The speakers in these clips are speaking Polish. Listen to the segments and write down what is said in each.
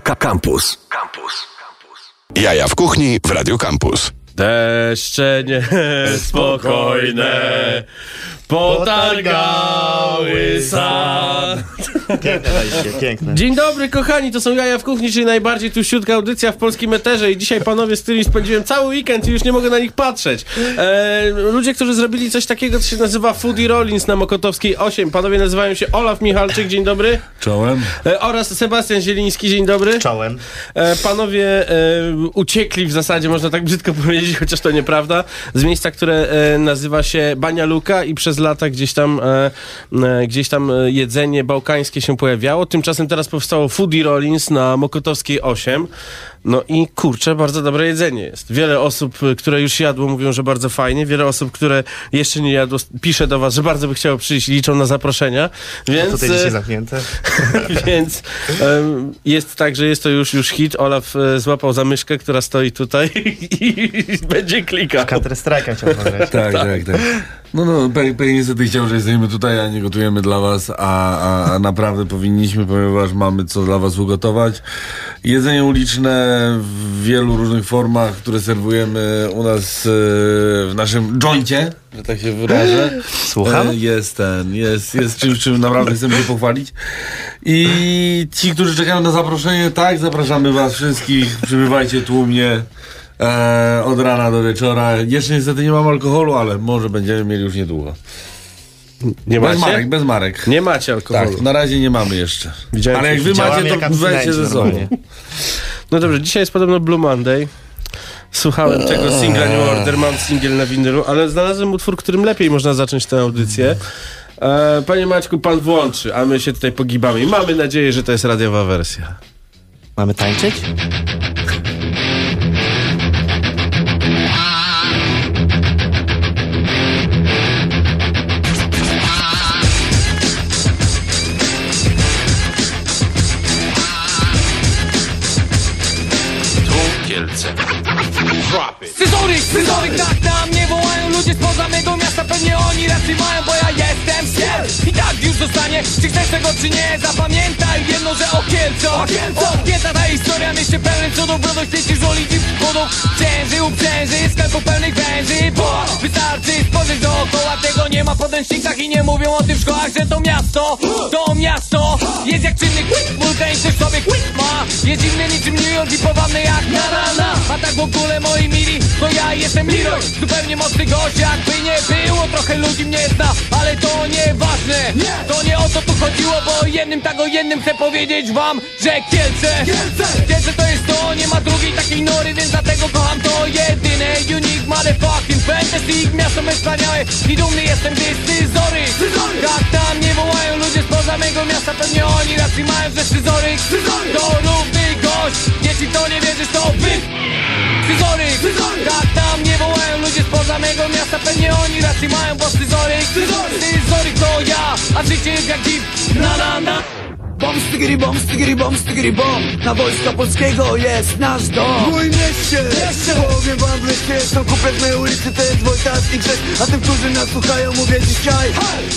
Campus. Campus. Jaja w kuchni w Radio Campus. Deszcze niespokojne potargały sad. Piękne wejście, piękne. Dzień dobry kochani, to są Jaja w Kuchni, czyli najbardziej tuściutka audycja w polskim eterze i dzisiaj panowie, z którymi spędziłem cały weekend i już nie mogę na nich patrzeć. E, ludzie, którzy zrobili coś takiego, co się nazywa Foodie Rollins na Mokotowskiej 8. Panowie nazywają się Olaf Michalczyk, dzień dobry. Czołem. E, oraz Sebastian Zieliński, dzień dobry. Czołem. E, panowie e, uciekli w zasadzie, można tak brzydko powiedzieć, chociaż to nieprawda, z miejsca, które e, nazywa się Bania Luka i przez lata gdzieś tam, e, e, gdzieś tam jedzenie bałkańskie się pojawiało. Tymczasem teraz powstało Foodie Rollins na Mokotowskiej 8. No i kurczę, bardzo dobre jedzenie jest. Wiele osób, e, które już jadło, mówią, że bardzo fajnie. Wiele osób, które jeszcze nie jadło, pisze do was, że bardzo by chciało przyjść i liczą na zaproszenia. Więc, Tutaj e, dzisiaj zamknięte. więc em, jest tak, że jest to już, już hit. Olaf e, złapał za myszkę, która stoi tutaj i będzie klikał. Counter Strike'a chciał. Tak, tak, tak. No, no, pe- pewnie niestety chciał, że jesteśmy tutaj, a nie gotujemy dla was, a, a, a naprawdę powinniśmy, ponieważ mamy co dla was ugotować. Jedzenie uliczne w wielu różnych formach, które serwujemy u nas e, w naszym joincie, że tak się wyrażę. Słucham? E, Jest ten, jest, jest czymś, czym naprawdę chcemy się pochwalić. I ci, którzy czekają na zaproszenie, tak, zapraszamy was wszystkich, przybywajcie tłumnie. E, od rana do wieczora. Jeszcze niestety nie mam alkoholu, ale może będziemy mieli już niedługo. Nie Bez macie? marek, bez marek. Nie macie alkoholu. Tak, na razie nie mamy jeszcze. Widziałem ale jak wy macie, to weźcie ze sobą. No dobrze, dzisiaj jest podobno Blue Monday. Słuchałem tego singla New Order, mam singiel na winylu, ale znalazłem utwór, którym lepiej można zacząć tę audycję. E, panie Maćku, pan włączy, a my się tutaj pogibamy i mamy nadzieję, że to jest radiowa wersja. Mamy tańczyć? Zostanie, czy chcesz tego czy nie Zapamiętaj jedno, że okielco Odpięta ta historia, mieście pełen co do brodo Chcecie żolić i wodą Cięży, uprzęży, sklepów pełnych węży Bo wystarczy spojrzeć dookoła Tego nie ma w podręcznikach i nie mówią o tym w szkołach Że to miasto, to miasto Jest jak czynny wulkan też sobie ma. Jest zimny niczym New York i powabny jak na rana A tak w ogóle moi mili, to ja jestem Leroy Zupełnie mocny gość, jakby nie było Trochę ludzi mnie zna, ale to nieważne To nie o to tu chodziło, bo jednym tak o jednym chcę powiedzieć wam Że Kielce, Kielce! To jest to, nie ma drugiej takiej nory Więc dlatego kocham to jedyne. Unique motherfucking fantastic Miasto me wspaniałe. I dumny jestem, gdy scyzory Tak tam nie wołają ludzie spoza mego miasta Pewnie oni racji mają, że scyzoryk. To równy gość, jeśli to nie wierzysz to wy Scyzoryk, tak tam nie wołają ludzie spoza mego miasta Pewnie oni racji mają, bo scyzoryk. Scyzoryk! To ja, a życie jest jak dzip Na na na. Bom, stygiri, bom, stygiri, bom, stygiri, bom. Na wojska polskiego jest nasz dom. W moim mieście, mieście Powiem wam w mieście Są. Kupę z mojej ulicy, to jest wojtacki grzech A tym, którzy nas słuchają, mówię dzisiaj.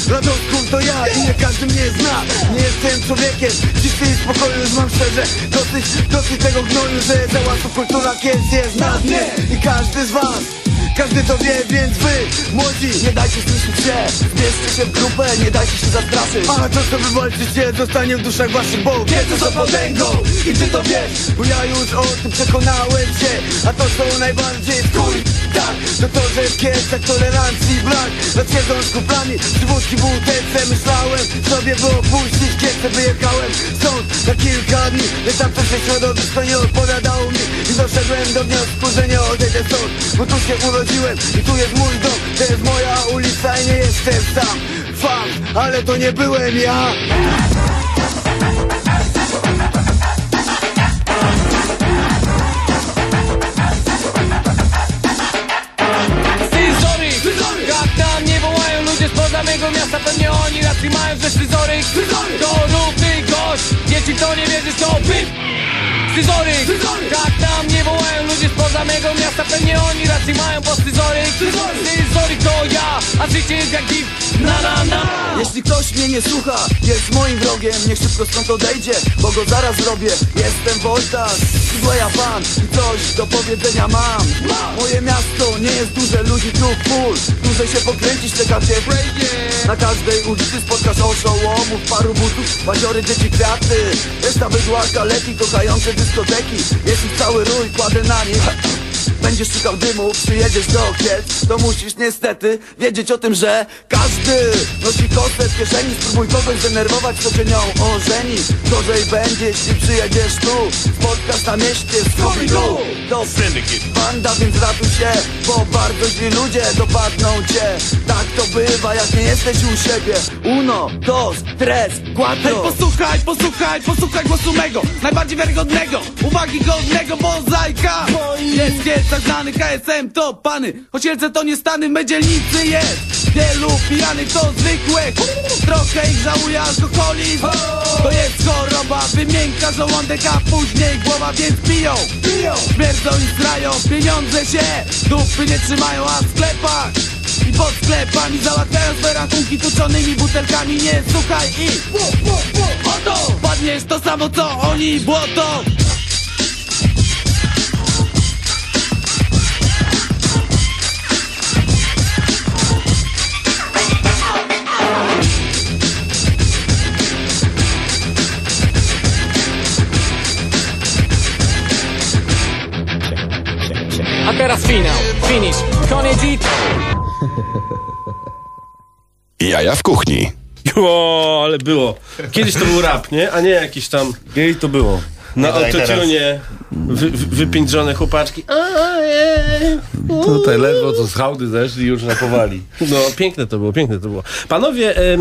Radosków to ja i nie każdy mnie zna. Nie jestem człowiekiem, czysty i spokoju Już mam szczerze, dosyć, dosyć tego gnoju Że załatwo kultura kies jest na dnie. I każdy z was każdy to wie, więc wy, młodzi, nie dajcie słyszeć się. Zbierzcie się w grupę, nie dajcie się zastraszyć. A to co wywalczycie, zostanie w duszach waszych Bo wiedzą co potęgą i ty to wiesz Bo ja już o tym przekonałem się. A to co najbardziej kur... Tak, to to, że w kiesach tolerancji brak. Nad siedzą z kuplami, przywódki w butelce Myślałem sobie, by opuścić kiesę Wyjechałem stąd. Na kilka dni Lecz tam też środowisko nie odpowiadało mi. I doszedłem do wniosku, że nie odejdę stąd Bo tu się urodziłem i tu jest mój dom To jest moja ulica i nie jestem sam. Fakt, ale to nie byłem ja. Spoza mego miasta Pewnie oni racji mają, że scyzoryk. To równy gość, jeśli to nie wierzysz to wy scyzoryk! Tak na mnie wołają ludzie spoza mego miasta Pewnie oni rację mają, bo scyzoryk. Scyzoryk! To ja, a życie jest jak gif Na na na. Jeśli ktoś mnie nie słucha, jest moim wrogiem. Niech szybko stąd odejdzie, bo go zaraz zrobię. Jestem Wojtas, ja fan I coś do powiedzenia mam. Moje miasto nie jest duże, ludzi tu full. Dłużej się pokręcić, czekacie Na każdej ulicy spotkasz oszołomów Paru butów, baziory, dzieci, kwiaty. Reszta bydła, kaleki, kochające dyskoteki. Jest ich cały rój, kładę na nich Będziesz szukał dymu, przyjedziesz do Kielc. To musisz niestety wiedzieć o tym, że Każdy nosi kostę w kieszeni. Spróbuj kogoś zdenerwować, co cię nią ożeni. Gorzej będzie, jeśli przyjedziesz tu. Spotkasz na mieście z Scooby-Doo To banda, więc ratuj się Bo bardzo źli ludzie dopadną cię. Tak to bywa, jak nie jesteś u siebie. Uno, dos, tres, Hej, cuatro posłuchaj, posłuchaj, posłuchaj głosu mego Najbardziej wiarygodnego, uwagi godnego mozaika. Jest jest tak znany KSM to pany. Choć Kielce to nie Stany, my dzielnicy jest. Wielu pijanych to zwykłe. Trochę ich żałuje alkoholizm To jest choroba, wymięka żołądek A później głowa, więc piją. Śmierdzą i zgrają, pieniądze się Dupy nie trzymają, a w sklepach i pod sklepami załatwiają swe rachunki tuczonymi butelkami Nie słuchaj i Oto Padniesz to samo co oni błoto teraz finał, finish, koniec i Jaja w kuchni. O, ale było. Kiedyś to był rap, nie? A nie jakiś tam Jej to było. Na daj teraz. autotune wy, wy, wypiętrzone chłopaczki. Je. Tutaj ledwo co z hałdy zeszli już napowali. No, piękne to było, piękne to było. Panowie e,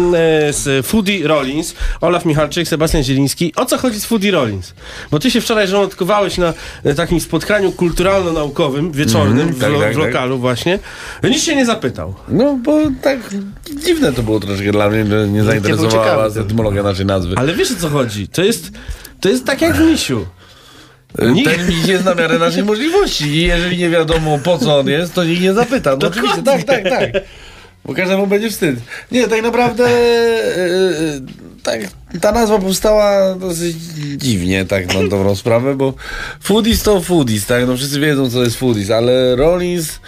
z Foodie Rollins, Olaf Michalczyk, Sebastian Zieliński, o co chodzi z Foodie Rollins? Bo ty się wczoraj żołądkowałeś na e, takim spotkaniu kulturalno-naukowym, wieczornym, w, tak, lo, tak, w tak. lokalu właśnie. Nikt się nie zapytał. No bo tak dziwne to było troszkę dla mnie, że nie zainteresowała etymologia naszej nazwy. Ale wiesz o co chodzi? To jest, to jest tak jak w misiu. nikt- Ten miś jest na miarę naszej możliwości i jeżeli nie wiadomo po co on jest, to nikt nie zapyta. No oczywiście, tak, tak, tak. Bo każdemu będzie wstyd. Nie, tak naprawdę e, tak, ta nazwa powstała dosyć dziwnie, tak na dobrą sprawę, bo foodies to foodies, tak? No wszyscy wiedzą, co jest foodies, ale Rollins,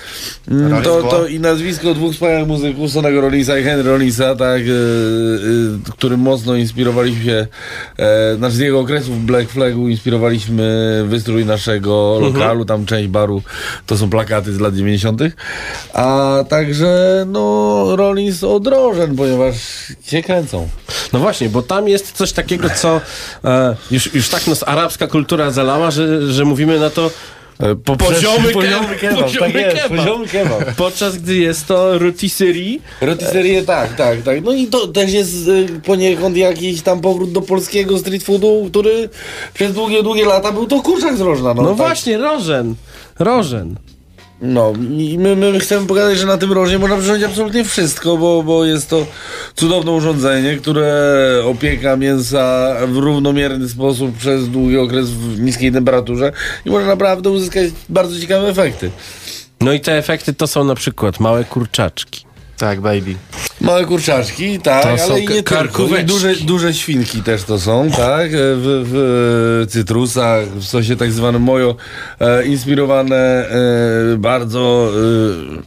mm, to, to i nazwisko dwóch wspaniałych muzyków, Sonego Rollinsa i Henry Rollinsa, tak, e, którym mocno inspirowaliśmy się, e, znaczy z jego okresów Black Flagu inspirowaliśmy wystrój naszego lokalu, tam część baru, to są plakaty z lat 90., a także, no, Rollins odrożen, ponieważ się kręcą. No właśnie, bo tam jest coś takiego, co e, już, już tak nas arabska kultura zalała, że, że mówimy na to E, po- Poziomy poziomy ke- kebab, poziomy tak kebab. poziomy kebab. podczas gdy jest to rotisserie. Rotisserie tak, tak, tak. No i to też jest y, poniekąd jakiś tam powrót do polskiego street foodu, który przez długie, długie lata był to kurczak z rożna. No, No tak. właśnie, rożen. Rożen. No my, my chcemy pokazać, że na tym rożnie można przyjąć absolutnie wszystko, bo, bo jest to cudowne urządzenie, które opieka mięsa w równomierny sposób przez długi okres w niskiej temperaturze i można naprawdę uzyskać bardzo ciekawe efekty. No i te efekty to są na przykład małe kurczaczki. Tak, baby. Małe kurczaczki, tak, To są ale i nie tylko. I duże, duże świnki też to są, tak, w, w cytrusach, w sosie tak zwanym mojo, e, inspirowane e, bardzo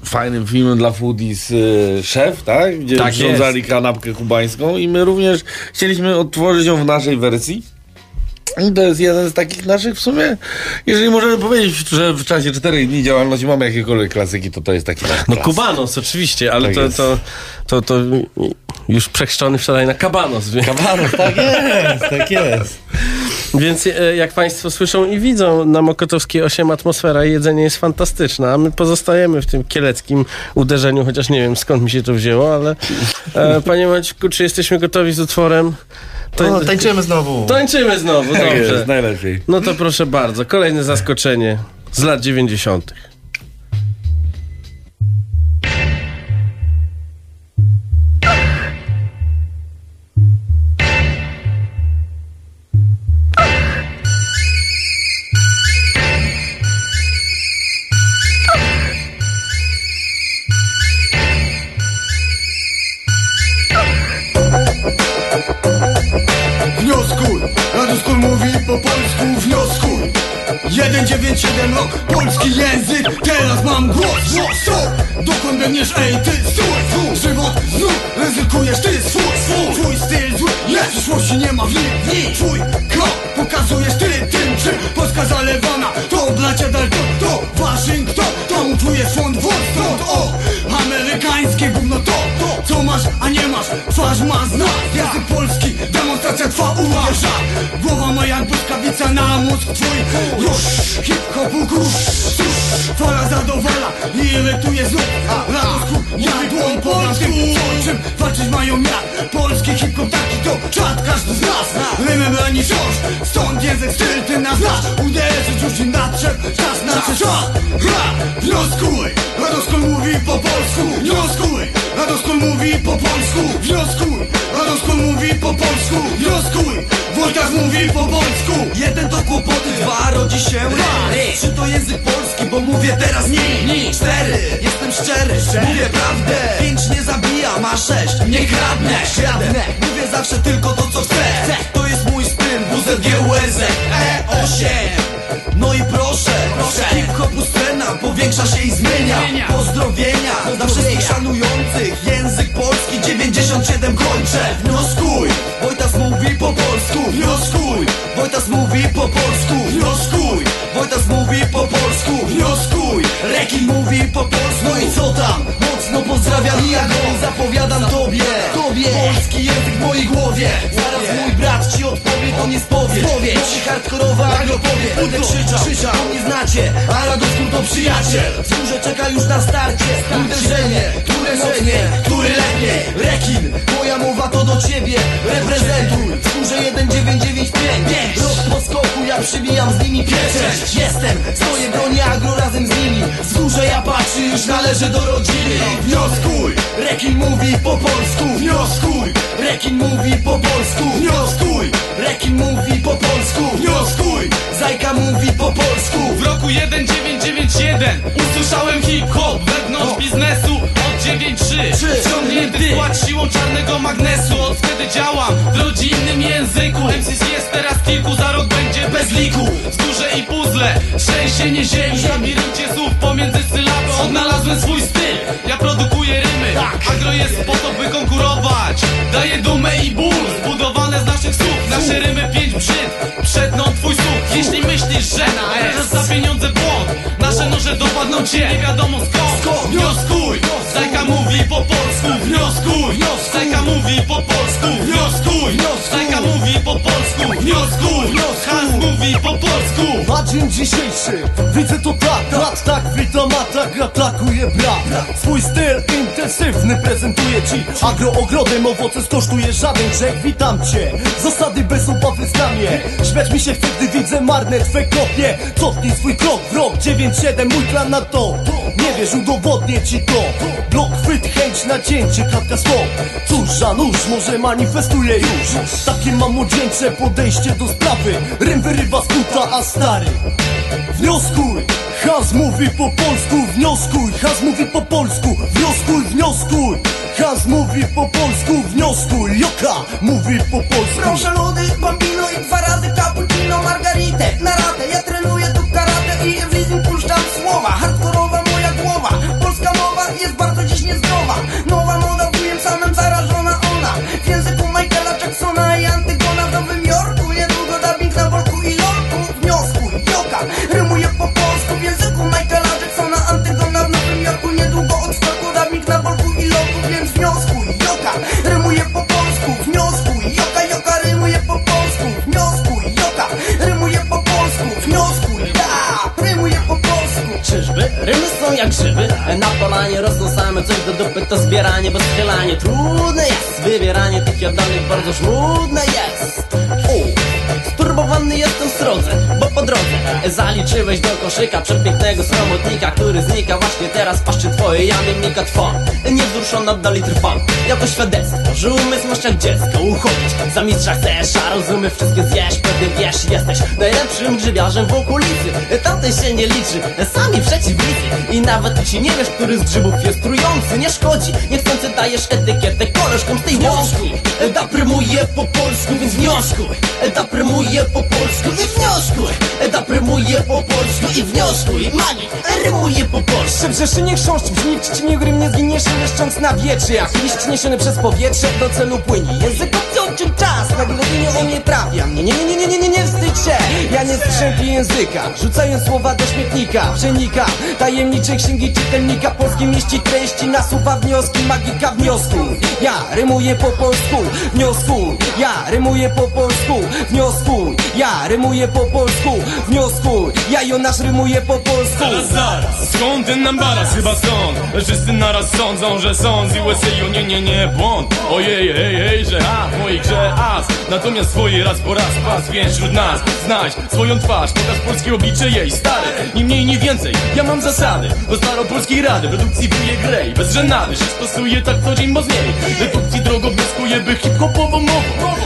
e, fajnym filmem dla foodies e, Szef, tak, gdzie Tak przyrządzali kanapkę kubańską i my również chcieliśmy odtworzyć ją w naszej wersji. I to jest jeden z takich naszych w sumie, jeżeli możemy powiedzieć, że w czasie czterech dni działalności mamy jakiekolwiek klasyki, to to jest taki nasz No klasyk. kubanos oczywiście, ale Tak to, jest. to, to, to już przechrzczony wczoraj na kabanos. Kabanos, tak jest, tak jest. Więc e, jak Państwo słyszą i widzą, na Mokotowskiej 8 atmosfera i jedzenie jest fantastyczna, a my pozostajemy w tym kieleckim uderzeniu, chociaż nie wiem skąd mi się to wzięło, ale e, Panie Maćku, czy jesteśmy gotowi z utworem? To, O, tańczymy znowu. tańczymy znowu, Tak dobrze. jest, najlepiej. No to proszę bardzo, kolejne zaskoczenie z lat 90. mówi po polsku Wnioskuj Radoskol mówi po polsku Wnioskuj Wojtas mówi po polsku. Jeden to kłopoty, dwa rodzi się raz Trzy to język polski, bo mówię teraz nie Cztery, jestem szczery, mówię prawdę. Pięć nie zabija, ma sześć, nie kradnę. Kradnę, mówię zawsze tylko to co chcę. To jest mój styl, WZGURZ E8 no i proszę, proszę. hip-hopu scena powiększa się i zmienia. Pozdrowienia 97 kończę Wnioskuj, Wojtas mówi po polsku Wnioskuj, Wojtas mówi po polsku Wnioskuj, Wojtas mówi po polsku Wnioskuj, Rekin mówi po polsku. No i co tam? Mocno pozdrawiam i ja go zapowiadam tobie. Tobie. Polski język w mojej głowie. Zaraz mój brat ci odpowie, to nie spowiedź Spowiedź hardkorowa agropowie Będę krzyczał, krzyczał, nie znacie A Radosku to przyjaciel. Wzgórze czeka już na starcie. Uderzenie, które mocnie, które lepiej Rekin, moja mowa to do ciebie. Reprezentuj, wzgórze 1995 Rok po skoku, ja przybijam z nimi pieczęć Jestem, stoję bronię agro razem z nimi. Wzgórze ja patrzy, już należę do rodziny. Wnioskuj, Rekin mówi po polsku. Wnioskuj, Rekin mówi po polsku. Wnioskuj, Rekin mówi po polsku. Wnioskuj, Zajka mówi po polsku. W roku 1991 usłyszałem hip-hop wewnątrz biznesu 9.3 Wciągnięty skład siłą czarnego magnesu. Od wtedy działam w rodzinnym języku. MCC jest teraz kilku, za rok będzie bez liku. Wzgórze i puzzle, trzęsienie ziemi. W labiryncie słów pomiędzy sylaby Odnalazłem swój styl, ja produkuję rymy. Agro jest po to by konkurować. Daje dumę i ból, zbudowane z naszych słów. Nasze rymy pięć brzyd, przedną twój słuch Jeśli myślisz, że należysz za pieniądze noże dopadną cię, nie wiadomo skąd. Wnioskuj, Zajka mówi po polsku. Wnioskuj, Zajka mówi po polsku. Wnioskuj, Zajka mówi po polsku. Wnioskuj, Hans mówi po polsku. A dzień dzisiejszy Widzę to tak, tak, tak Witam, atak, atakuje brat. Swój styl intensywny prezentuje ci. Agroogrodem owoce skosztuje żaden Czech Witam cię, zasady bez obawy znamie Śmiać mi się chce, gdy widzę marne twe kopie. Cofnij swój krok w rok 9-7 Mój plan na to Nie wiesz, udowodnię ci to Blok, chwyt, chęć, nacięcie, klatka słów Cóż za nóż, może manifestuje już Takie mam młodzieńcze podejście do sprawy Rym wyrywa z buta, a stary Wnioskuj! Hans mówi po polsku, wnioskuj! Hans mówi po polsku, wnioskuj, wnioskuj! Hans mówi po polsku, wnioskuj! Joka mówi po polsku! Proszę lody, bambino i dwa razy cappuccino, margaritę Na ratę, ja trenuję i w leasing puszczam słowa Hardkorowa Grzyby Na polanie rosną same coś do dupy To zbieranie, bo strzelanie trudne jest Wybieranie tych jadanych bardzo żmudne jest. Sturbowany jestem w drodze, bo po drodze. Zaliczyłeś do koszyka przepięknego sromotnika Który znika właśnie teraz. Paszczy twojej jamy Mika twa, niewzruszona dalej trwa Jako świadectwo, że umysł masz jak dziecko Uchodzić. Za mistrza chcesz, a rozumy wszystkie zjesz Pewnie wiesz, jesteś najlepszym grzybiarzem w okolicy Tamten się nie liczy, sami przeciwnicy. I nawet się nie wiesz, który z grzybów jest trujący Nie szkodzi, niechcący dajesz etykietę koleżkom z tej wioski. Da prymuje po polsku, więc wnioskuj. Da prymuje po polsku, więc wnioskuj Da prymuje rymuję po polsku i wnioskuj Mani, rymuję po polsku Przebrzesz nie chrząszcz brzmi w czci grym nie zginiesz leszcząc na wietrze. Jak liść niesiony przez powietrze do celu płynie. Język obciął czym czas, na głowinie o mnie trafia. Mnie Nie, nie, nie, nie, nie, nie, nie wstydź się. Ja nie strzępię języka, rzucając słowa do śmietnika Przenika tajemnicze księgi czytelnika Polskie mieści treści, nasuwa wnioski Magika wniosku, ja rymuję po polsku Wniosku, ja rymuję po polsku Wniosku, ja rymuję po polsku Wniosku, ja Jonasz rymuję po polsku Skąd ten nam baraz? Chyba stąd. Wszyscy naraz sądzą, że są z USA nie, nie, nie, błąd. Ojej, hej, hej, że a, w mojej grze as. Natomiast swoje raz po raz pas Więc wśród nas znajdź swoją twarz. Pokaż polskie oblicze jej stare. Ni mniej, ni więcej, ja mam zasady. Do staropolskiej rady, produkcji wuje grej Bez żenady, się stosuje tak co dzień, bo z niej. Dedukcji drogo wnioskuję, by hip-hopową mową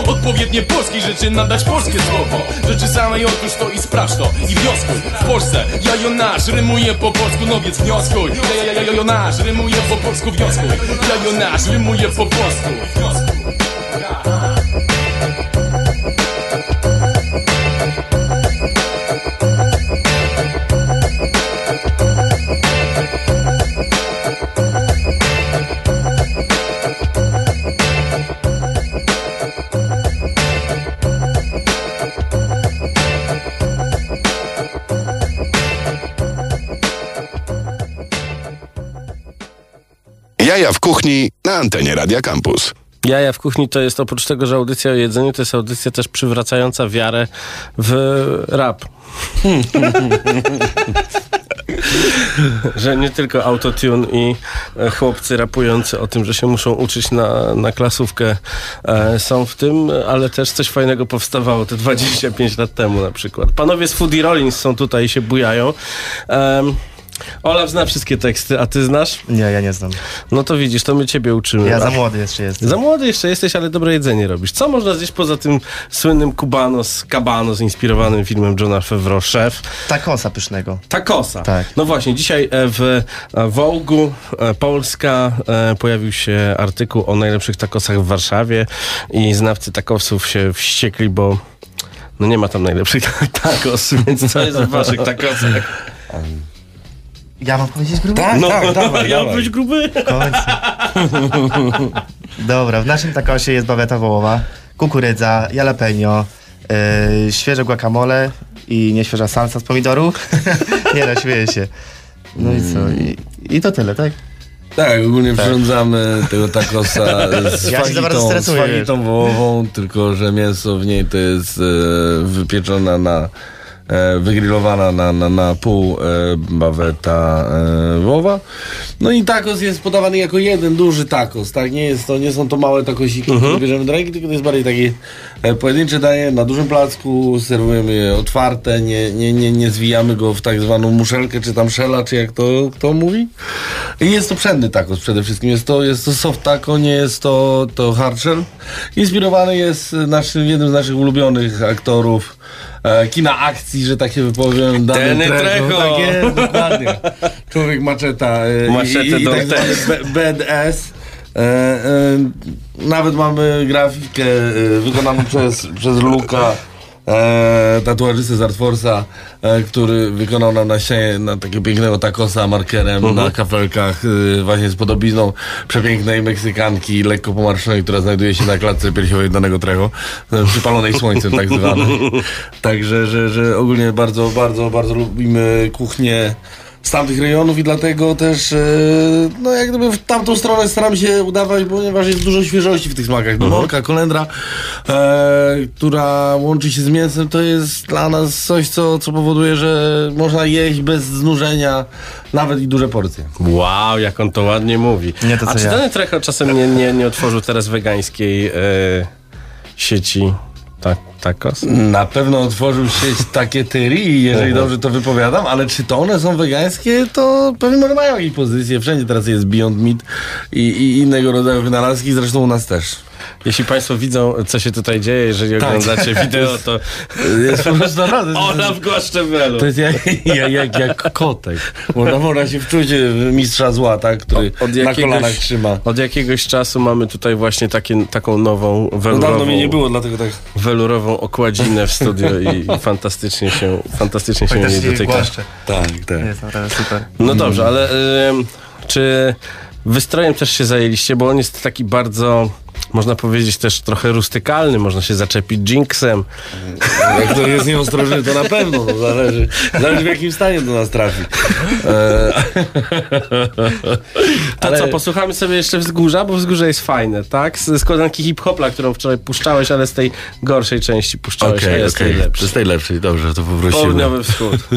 Odpowiednie polskiej rzeczy nadać polskie słowo. Rzeczy samej otóż to i sprawdź to. I wnioskuj, w Polsce ja Jonasz rymuję po polsku, no więc wnioskuj Ja, ja, ja, ja Jonasz rymuję po polsku, wnioskuj Ja Jonasz rymuję po polsku Jaja w kuchni na antenie Radia Campus. Jaja w kuchni to jest oprócz tego, że audycja o jedzeniu, to jest audycja też przywracająca wiarę w rap. że nie tylko autotune i e, chłopcy rapujący o tym, że się muszą uczyć na, na klasówkę e, są w tym, ale też coś fajnego powstawało te 25 lat temu na przykład. Panowie z Foodie Rollins są tutaj i się bujają. Olaf zna wszystkie teksty, a ty znasz? Nie, ja nie znam. No to widzisz, to my ciebie uczymy. Ja za A- młody jeszcze jestem. za młody jeszcze jesteś, ale dobre jedzenie robisz. Co można zjeść poza tym słynnym Cubanos, Cabanos, inspirowanym filmem Johna Favreau, Szef? Takosa pysznego. Takosa. Tak. No właśnie, dzisiaj e, w e, Wołgu e, Polska pojawił się artykuł o najlepszych takosach w Warszawie i znawcy takosów się wściekli, bo no nie ma tam najlepszych takos, więc co jest w waszych takosach? Ja mam powiedzieć grubo? Tak, No, tak, dawaj, ja dawaj. być gruby. Dobra, w naszym takosie jest baweta wołowa, kukurydza, jalapeno, yy, świeże guacamole i nieświeża salsa z pomidorów. nie no, śmieję się. No i co? I, i to tyle, tak? Tak, ogólnie przyrządzamy tego takosa z Ja się za bardzo fagitą, z stresuję, fagitą wołową, tylko że mięso w niej to jest e, wypieczona na e, wygrillowana na, na, na pół e, baweta e, wołowa. No i tacos jest podawany jako jeden duży tacos, tak? Nie, jest to, nie są to małe takosiki, które bierzemy do ręki, tylko to jest bardziej takie e, pojedyncze danie na dużym placku, serwujemy je otwarte, nie, nie, nie, nie zwijamy go w tak zwaną muszelkę, czy tam szela, czy jak to kto mówi. I jest to przedny tacos przede wszystkim. Jest to, jest to soft taco, nie jest to, to hard shell. Inspirowany jest naszym, jednym z naszych ulubionych aktorów e, kina akcji, że tak się wypowiem. Danny Trejo. Tak jest, dokładnie. Człowiek maczeta. e, Machete i, i, i tak zwany test. B- badass. E, e, nawet mamy grafikę e, wykonaną przez, przez Luka. E, tatuażysty z Artforsa, e, który wykonał nam na ścianie na takiego pięknego takosa markerem na kafelkach e, właśnie z podobizną przepięknej Meksykanki lekko pomarszonej, która znajduje się na klatce piersiowej danego trecho, e, przypalonej słońcem tak zwanej. Także, że, że ogólnie bardzo, bardzo, bardzo lubimy kuchnię z tamtych rejonów i dlatego też e, no jak gdyby w tamtą stronę staramy się udawać, ponieważ jest dużo świeżości w tych smakach. Morka, kolendra, e, która łączy się z mięsem, to jest dla nas coś, co, co powoduje, że można jeść bez znużenia nawet i duże porcje. Wow, jak on to ładnie mówi. Nie to, A czy ja. Danny Trejo czasem nie, nie, nie otworzył teraz wegańskiej e, sieci tacos? Na pewno otworzył sieć takie tyri, jeżeli dobrze to wypowiadam, ale czy to one są wegańskie, to pewnie może mają jakieś pozycje. Wszędzie teraz jest Beyond Meat i, i innego rodzaju wynalazki, zresztą u nas też. Jeśli Państwo widzą, co się tutaj dzieje, jeżeli Tak. oglądacie wideo, to Jest po prostu naprawdę. Ola w głaszczewelu. To jest jak, jak, jak, jak kotek. Można, można się wczuć w mistrza zła, tak, który Od na jakiegoś- kolanach trzyma. Od jakiegoś czasu mamy tutaj właśnie takie, taką nową No welurową, dawno mnie nie było, dlatego tak. welurową okładzinę w studio i fantastycznie się, fantastycznie się jej Fantastycznie dotyka. głaszcze. Tak, tak. Jest naprawdę super. No dobrze, ale ym, czy wystrojem też się zajęliście, bo on jest taki bardzo, można powiedzieć też trochę rustykalny, można się zaczepić jinxem. Jak to jest nieostrożny, to na pewno. No, zależy, zależy w jakim stanie do nas trafi. E, To Ale- co, posłuchamy sobie jeszcze Wzgórza, bo Wzgórze jest fajne, tak? Z składanki hip-hopla, którą wczoraj puszczałeś, ale z tej gorszej części puszczałeś, a Okej, jest okej. tej lepszej. Z tej lepszej, dobrze, to poprosimy. Południowy wschód.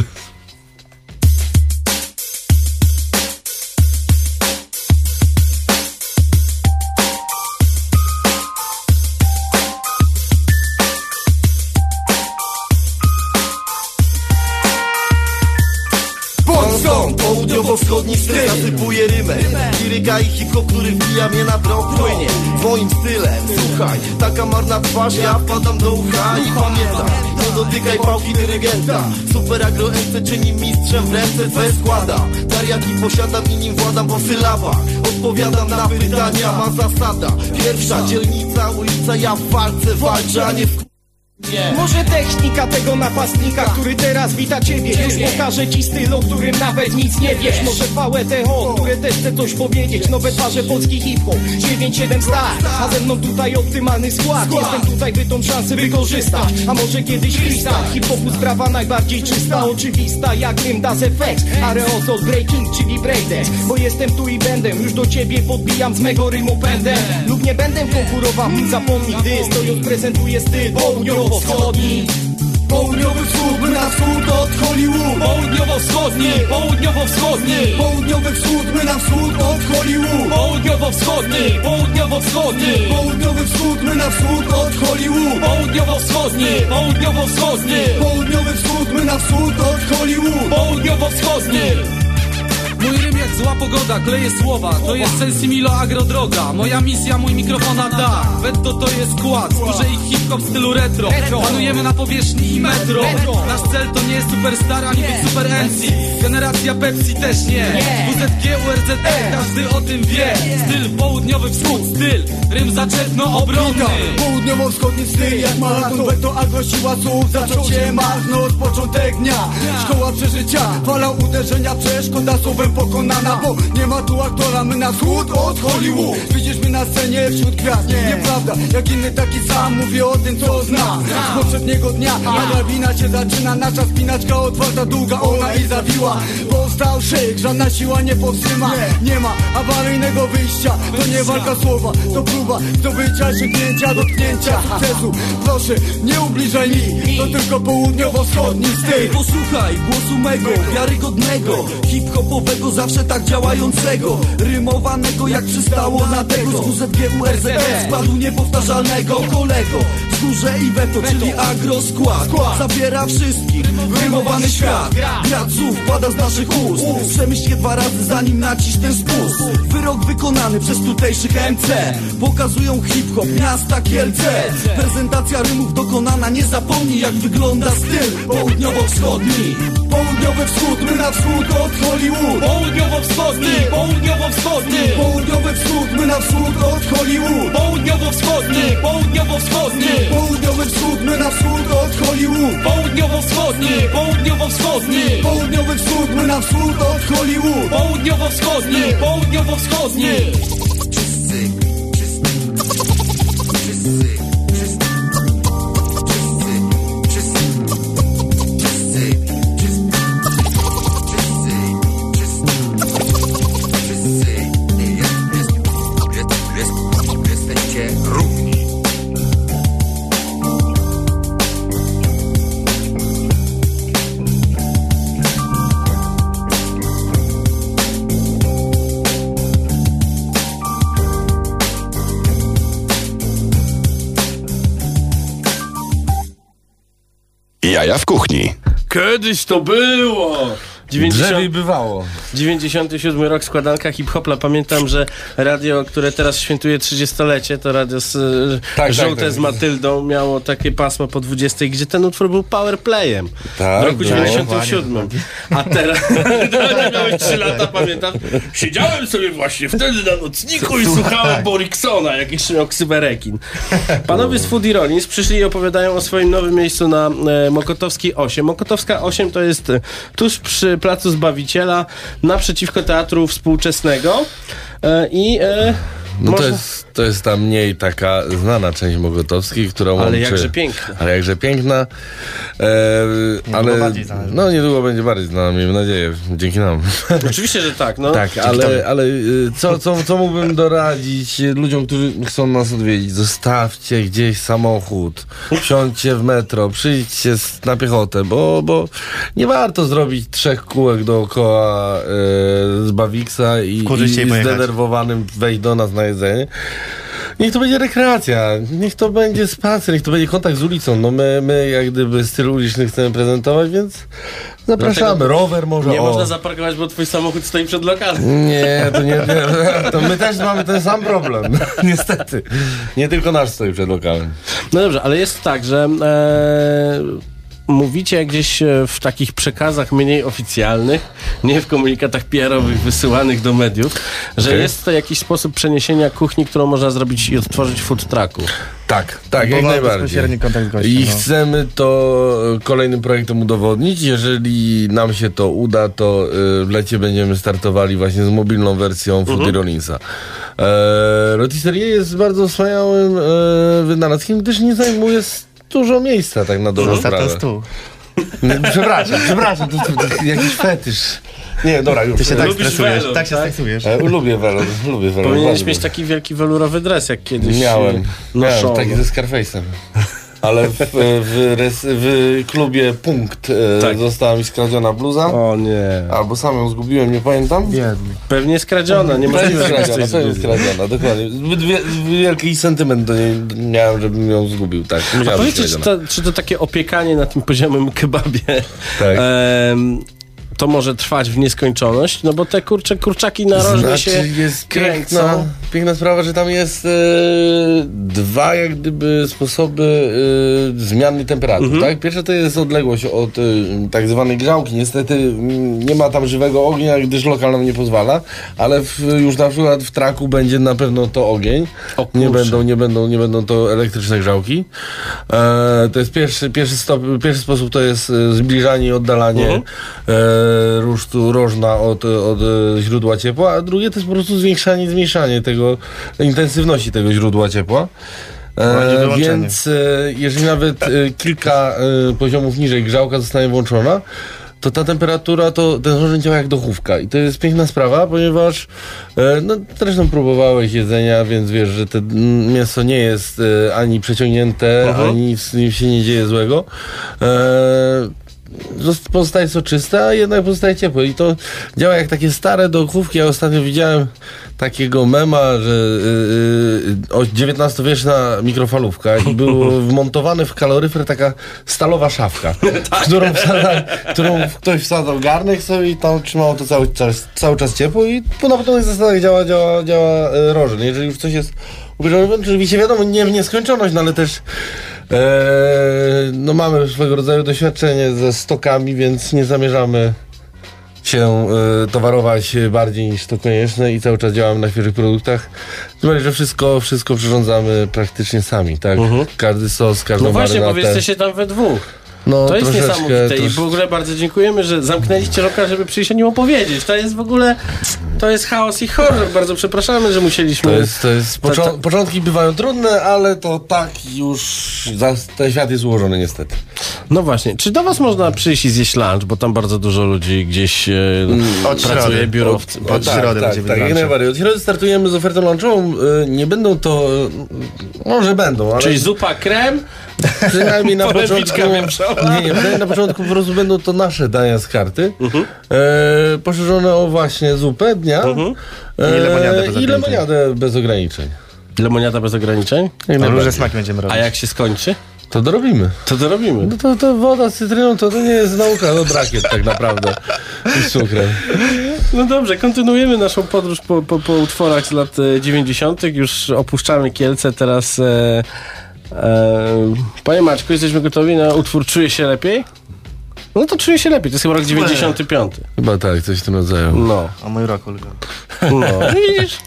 Taka marna twarz Ja wpadam do ucha i pamiętam. Nie dotykaj pałki dyrygenta Super agro MC czyni mistrzem w ręce Twe składa. Dar jaki posiadam i nim władam po sylabach Odpowiadam na pytania, ma zasada. Pierwsza dzielnica, ulica Ja w walce walczę, a nie w Może technika tego napastnika, który teraz wita ciebie. Już pokażę ci styl, o którym nawet nic nie wiesz. Może VTO, które też chce coś powiedzieć. Nowe twarze polski hip-hop 9-7 star, a ze mną tutaj optymalny skład. Jestem tutaj, by tą szansę wykorzystać. A może kiedyś freestyle. Hip-hopu sprawa najbardziej czysta, oczywista Jak rym das effects, aerosol breaking, czyli breakdance Bo jestem tu i będę, już do ciebie podbijam z mego rymu pędem. Lub nie będę konkurował, zapomnij gdy stojąc prezentuję styl południowo-wschodni Południowy wschód, na wschód od Hollywood Południowo-wschodni, południowo-wschodni. Południowy wschód, na wschód od Hollywood Południowo-wschodni, południowo-wschodni. Południowy wschód, na wschód od Hollywood Południowo-wschodni, południowo-wschodni. Południowy wschód, na wschód od Hollywood Południowo-wschodni Mój rym jak zła pogoda, kleję słowa. To jest sensimilo agrodroga. Moja misja, mój mikrofon na dach Vetto to jest skład, duże i hip-hop w stylu retro. Panujemy na powierzchni i metro. Nasz cel to nie jest superstar, ani być super MC Generacja Pepsi też nie. WZG, URZE, każdy o tym wie. Styl południowy wschód, styl. Rym zaczepno obronny Południowo-wschodni styl jak maraton. Weto agro siła słów Zaczął się machnąć początek dnia. Szkoła przeżycia, fala uderzenia Przeszkoda słowem pokonana Bo nie ma tu aktora, my na wschód od Hollywood Widzisz mnie na scenie wśród gwiazd. Nieprawda, jak inny taki sam Mówię o tym co znam. Z poprzedniego dnia, a. drabina się zaczyna Nasza spinaczka otwarta, długa ona i zawiła Powstał szyk, żadna siła nie powstrzyma. Nie. Ma awaryjnego wyjścia To nie walka słowa, to próba Zdobycia, sięgnięcia, dotknięcia. Sukcesu Proszę, nie ubliżaj mi To tylko południowo-wschodni styl. Posłuchaj głosu mego, wiarygodnego Hip-hopowego, zawsze tak działającego Rymowanego jak przystało na tego Z WZG URZE składu niepowtarzalnego Kolego, wzgórze i weto, czyli agro skład. Zabiera wszystkich, rymowany świat. Grad słów pada z naszych ust. Przemyśl je dwa razy zanim nacisz ten spust. Wyrok wykonany przez tutejszych MC Pokazują hip-hop miasta Kielce. Prezentacja rymów dokonana, nie zapomnij jak wygląda styl. Południowo-wschodni. Południowy wschód, my na wschód od Hollywood. Południowo-wschodni, południowo-wschodni. Południowy wschód, my na wschód od Hollywood. Południowo-wschodni, południowo-wschodni Południowy wschód, my na wschód od Hollywood Południowo-wschodni, południowo-wschodni. Południowy wschód, my na wschód od Hollywood Południowo-wschodni, południowo-wschodni Jaja w kuchni. Kiedyś to było! Drzewiej bywało. 97 rok składanka hip-hopla. Pamiętam, że radio, które teraz świętuje 30-lecie, to radio z, tak, żółte tak. z Matyldą miało takie pasmo po 20, gdzie ten utwór był powerplayem. Tak, w roku było. 97. A teraz, miałeś 3 lata, pamiętam. Siedziałem sobie właśnie wtedy na nocniku i słuchałem Boriksona, jak jeszcze miał ksywę rekin. Panowie z Foodie Rollins przyszli i opowiadają o swoim nowym miejscu na e, Mokotowskiej 8. Mokotowska 8 to jest e, tuż przy Placu Zbawiciela, naprzeciwko Teatru Współczesnego. E, I e, No to, jest, to jest ta mniej taka znana część Mokotowskiej, którą Ale łączy... jakże piękna. Ale jakże piękna. E, ale bardziej znana. No niedługo będzie bardziej znana, miejmy nadzieję, dzięki nam. Oczywiście, że tak. No. Tak, ale, ale y, co, co, co mógłbym doradzić ludziom, którzy chcą nas odwiedzić? Zostawcie gdzieś samochód, wsiądźcie w metro, przyjdźcie z- na piechotę, bo, bo nie warto zrobić trzech kółek dookoła y, z Bawiksa i, i i pojechać. Zdenerwowanym wejść do nas na jedzenie. Niech to będzie rekreacja, niech to będzie spacer, niech to będzie kontakt z ulicą. No my, my jak gdyby styl uliczny chcemy prezentować, więc zapraszamy. Dlatego Rower może. Nie o. można zaparkować, bo twój samochód stoi przed lokalem. Nie, to nie, nie. To my też mamy ten sam problem. Niestety. Nie tylko nasz stoi przed lokalem. No dobrze, ale jest tak, że e, mówicie gdzieś e, w takich przekazach mniej oficjalnych, nie w komunikatach PR-owych wysyłanych do mediów, że Okej. jest to jakiś sposób przeniesienia kuchni, którą można zrobić i odtworzyć w food trucku. Tak, tak, Bo jak najbardziej. kontakt I no. chcemy to kolejnym projektem udowodnić. Jeżeli nam się to uda, to y, w lecie będziemy startowali właśnie z mobilną wersją Foodie Mhm. Rollinsa. E, Rotisserie jest bardzo wspaniałym e, wynalazkiem, gdyż nie zajmuje dużo miejsca tak na dobrą Zostaw sprawę. stół. Nie, Przepraszam, przepraszam, to, to, to jakiś fetysz. Nie, dobra, już. Ty się tak Lubisz stresujesz, welon, tak się tak? stresujesz. E, lubię welon, lubię welon. Powinieneś bardzo mieć taki wielki welurowy dres, jak kiedyś Miałem, e, miałem taki ze Scarface'em. Ale w, w, res, w klubie Punkt e, Tak. została mi skradziona bluza. O nie. Albo sam ją zgubiłem, nie pamiętam. Biedny. Pewnie skradziona, nie Pewnie możliwe, że skradziona, pewnie skradziona, dokładnie. Zbyt wie, wielki sentyment do niej miałem, żebym ją zgubił, tak. A Musiała powiedzcie, czy to, czy to takie opiekanie na tym poziomym kebabie Tak. To może trwać w nieskończoność? No bo te kurcze, kurczaki narożne Znaczy, się jest kręcą. piękna, piękna sprawa, że tam jest e, dwa jak gdyby sposoby e, zmiany temperatur, Mhm. tak? Pierwsze to jest odległość od e, tak zwanej grzałki. Niestety mm, nie ma tam żywego ognia, gdyż lokal nam nie pozwala, ale w, już na przykład w traku będzie na pewno to ogień. Nie będą, nie będą, nie będą to elektryczne grzałki. To jest pierwszy, pierwszy, stop, pierwszy sposób to jest zbliżanie i oddalanie Mhm. E, rusztu rożna od, od e, źródła ciepła, a drugie to jest po prostu zwiększanie i zmniejszanie tego, intensywności tego źródła ciepła. E, więc e, jeżeli nawet e, kilka e, poziomów niżej grzałka zostanie włączona, to ta temperatura, to ten rożeń działa jak dochówka. I to jest piękna sprawa, ponieważ no, zresztą próbowałeś jedzenia, więc wiesz, że to mięso nie jest ani przeciągnięte, Mhm. ani z nim się nie dzieje złego. E, pozostaje soczyste, a jednak pozostaje ciepłe. I to działa jak takie stare dochówki. Ja ostatnio widziałem takiego mema, że yy, XIX-wieczna mikrofalówka i było wmontowane w kaloryfer taka stalowa szafka, w którą, którą ktoś wsadzał garnek sobie i tam trzymało to cały czas, cały czas ciepło i po na podobnych zasadach działa, działa, działa e, rożen. Jeżeli już coś jest ubieżone, oczywiście wiadomo, nie w nieskończoność, no ale też no mamy swego rodzaju doświadczenie ze stokami, więc nie zamierzamy się e, towarować bardziej niż to konieczne i cały czas działamy na świeżych produktach. Bardziej, że wszystko, wszystko przyrządzamy praktycznie sami, tak? Każdy sos, każdą No właśnie, bo jesteście tam we dwóch. No, To jest niesamowite i trosz- w ogóle bardzo dziękujemy, że zamknęliście lokal, żeby przyjść o nim opowiedzieć. To jest w ogóle, to jest chaos i horror. Bardzo przepraszamy, że musieliśmy... To jest, to jest to- początki bywają trudne, ale to tak już za, ten świat jest ułożony niestety. No właśnie, czy do was można przyjść i zjeść lunch, bo tam bardzo dużo ludzi gdzieś e, Od pracuje, środy. biurowcy. Od tak, środy tak, będziemy tak, jak lunche. najbardziej. Od środy startujemy z ofertą lunchową. Y, Nie będą to, y, może będą, ale Czyli zupa krem, przynajmniej na początku. Nie, nie, na początku po prostu będą to nasze dania z karty, Mhm. e, poszerzone o właśnie zupę dnia Mhm. I lemoniadę bez i lemoniadę bez ograniczeń. lemoniada bez ograniczeń. No, różne smaki będziemy robić. A jak się skończy? To dorobimy. To dorobimy. No to, to woda z cytryną to, to nie jest nauka, no brakiet tak naprawdę. I z cukrem. No dobrze, kontynuujemy naszą podróż po, po, po utworach z lat e, 90. Już opuszczamy Kielce, teraz e, e, Panie Maczku, jesteśmy gotowi na utwór Czuję się lepiej? No to czuję się lepiej, to jest chyba rok 95. Chyba tak, coś w tym rodzaju. No. O mój rok ulubiony. No, widzisz?